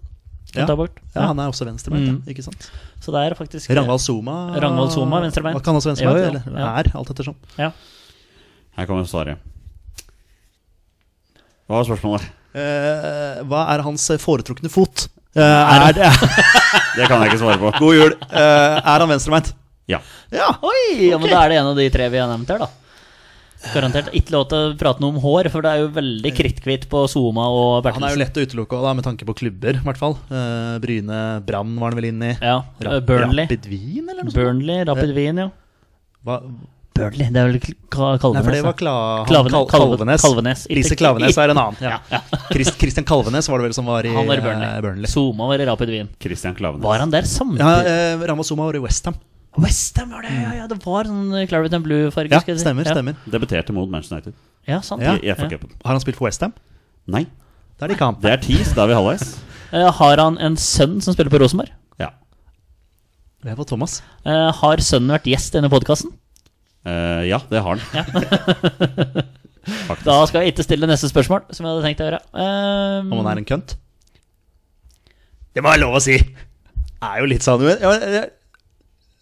Ja. Ja. Bort. Ja, han er også venstrebeint, Mm. ikke sant? Så det er faktisk Ragnvald Soma Ragnvald Soma, venstrebeint. Kan også venstrebeint, Jo, jo, eller ja. er, alt ettersom. Ja. Her kommer svaret. Hva var spørsmålet? Eh, hva er hans foretrukne fot? Eh, er, det Det kan jeg ikke svare på. God jul. Eh, er han venstrebeint? Ja. Ja. Oi, ja, men da er det en av de tre vi har nevnt her, da. Garantert. Ikke lov til å prate noe om hår, for det er jo veldig kritthvitt på Zuma og Bertelsen. Han er jo lett å utelukke da, med tanke på klubber, i hvert fall. Uh, Bryne Brann var han vel inne i. Ja, Burnley. Rapid Wien, eller noe sånt? Burnley, Rapid Wien, ja. Hva? Burnley, det er vel Kalvenes? Nei, for det var. Kla, Klavene, Kalvene- Kalvenes. Kalvenes. Lise Klavenes er en annen. Ja. Ja, ja. Christ, Christian Kalvenes var det vel som var i, Han var Burnley. Uh, Burnley. Soma Zuma var i Rapid Wien. Christian Klavenes. Var han der samtidig? Ja, uh, Ramos Zuma var i Westham. Westham var det, ja, ja. Det var sånn Claret and Blue-farge. Ja, stemmer. ja. stemmer Debuterte mot Manchester United Ja, sant. Ja. i FA-cupen. Har han spilt for Westham? Nei. Da er det kamp. Det er ti, så da er vi halvveis. uh, har han en sønn som spiller på Rosenborg? Ja. Det var Thomas. Uh, har sønnen vært gjest i denne podkasten? Eh, ja, det har han. Faktisk. Da skal jeg ikke stille neste spørsmål, som jeg hadde tenkt å gjøre. Um, Om han er en kønt? Det må være lov å si! Er jo litt sånn men- ja,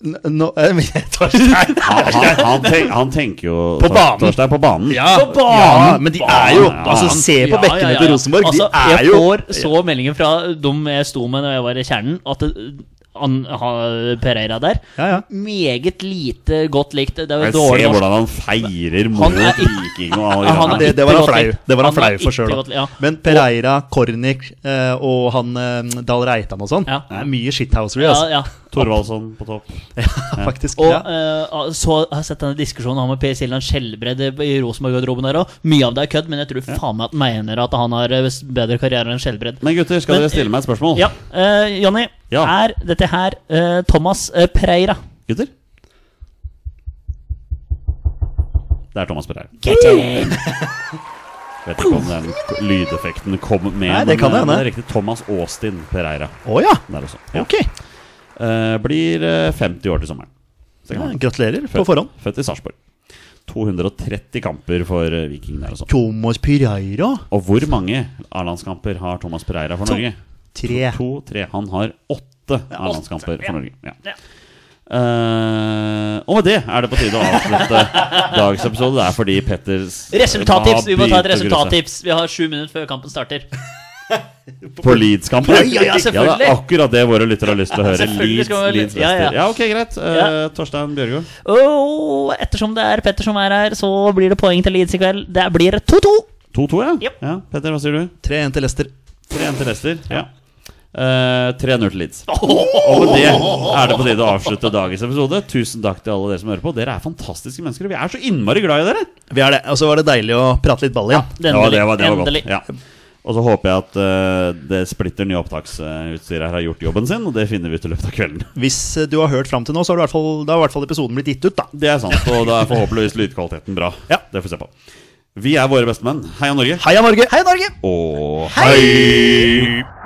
n- Nå eh, men Han, han, han, tenk, han tenker jo På banen. Torstein på banen. Ja, På banen! ja, men de er jo Ja, Altså, se på Ja, bekkene ja, ja, til. Rosenborg. Altså, de er jeg jo får så meldingen fra dem jeg sto med når jeg var i kjernen, at det, han, han, Pereira der Ja, ja. Meget lite godt likt. Det er jo Jeg dårlig ser hvordan han feirer Han mot Viking. Og Ja, han det, det var han flau. Det var han Han flau for sjøl ja. Men Pereira, Kornik eh, og han eh, Dahl Reitan og sånn, Ja. det er mye shithousery, Ja, altså. ja. Thorvaldsson på topp. Ja, Faktisk. Og ja. eh, så har jeg sett denne diskusjonen med Per Siljan Skjelbred i Rosenborg-garderoben der òg. Mye av det er kødd, men jeg tror faen meg at mener at han har eh, bedre karriere enn Skjelbred. Men gutter, skal Men- dere stille meg et spørsmål? Ja, eh, Jonny. Ja. Er dette her eh, Thomas eh, Pereira? Gutter? Det er Thomas Pereira. Get in! Vet ikke om den lydeffekten kom med, Nei, det kan eh, men det er riktig. Thomas Austin Pereira Oh, ja! der også. Ja. Ok. Eh, blir eh, 50 år til sommeren. Så kan Ja, gratulerer på forhånd. Født i Sarpsborg. 230 kamper for eh, Viking der også. Thomas Pereira. Og hvor mange A-landskamper har Thomas Pereira for To. Norge? Tre. To, tre. Han har åtte A-landskamper ja. for Norge. Ja. Ja. Uh, og med det er det på tide å avslutte dagens episode. Det er fordi Petters Resultattips! Vi må ta et resultattips. Vi har sju minutter før kampen starter. På Leeds-kampen? Ja, ja, ja, selvfølgelig. det er akkurat det våre lyttere har lyst til å høre. Leeds, Leeds ja, ja. Ja, ok, greit. Uh, Ja. Torstein Bjørgo. Oh, ettersom det er Petter som er her, så blir det poeng til Leeds i kveld. Det blir 2-2. 2-2, ja. Yep. ja. Petter, hva sier du? 3-1 til Leicester. 3-1 til Leicester. Ja. Eh, 3-0 til Leeds. Og med det er det på tide å avslutte dagens episode. Tusen takk til alle dere som hører på. Dere er fantastiske mennesker, og vi er så innmari glad i dere. Vi er det. Og så var det deilig å prate litt ball igjen. Ja, Endelig. det var, det var Endelig. godt. Ja. Og så håper jeg at uh, det splitter nye opptaksutstyret her har gjort jobben sin, og det finner vi ut i løpet av kvelden. Hvis eh, du har hørt fram til nå, så har du i hvert fall, da har i hvert fall episoden blitt gitt ut, da. Det er sant, og da er forhåpentligvis lydkvaliteten bra. Ja. Det får vi se på. Vi er våre bestemenn. Heia Norge. Heia Norge! Heia Norge! Og hei!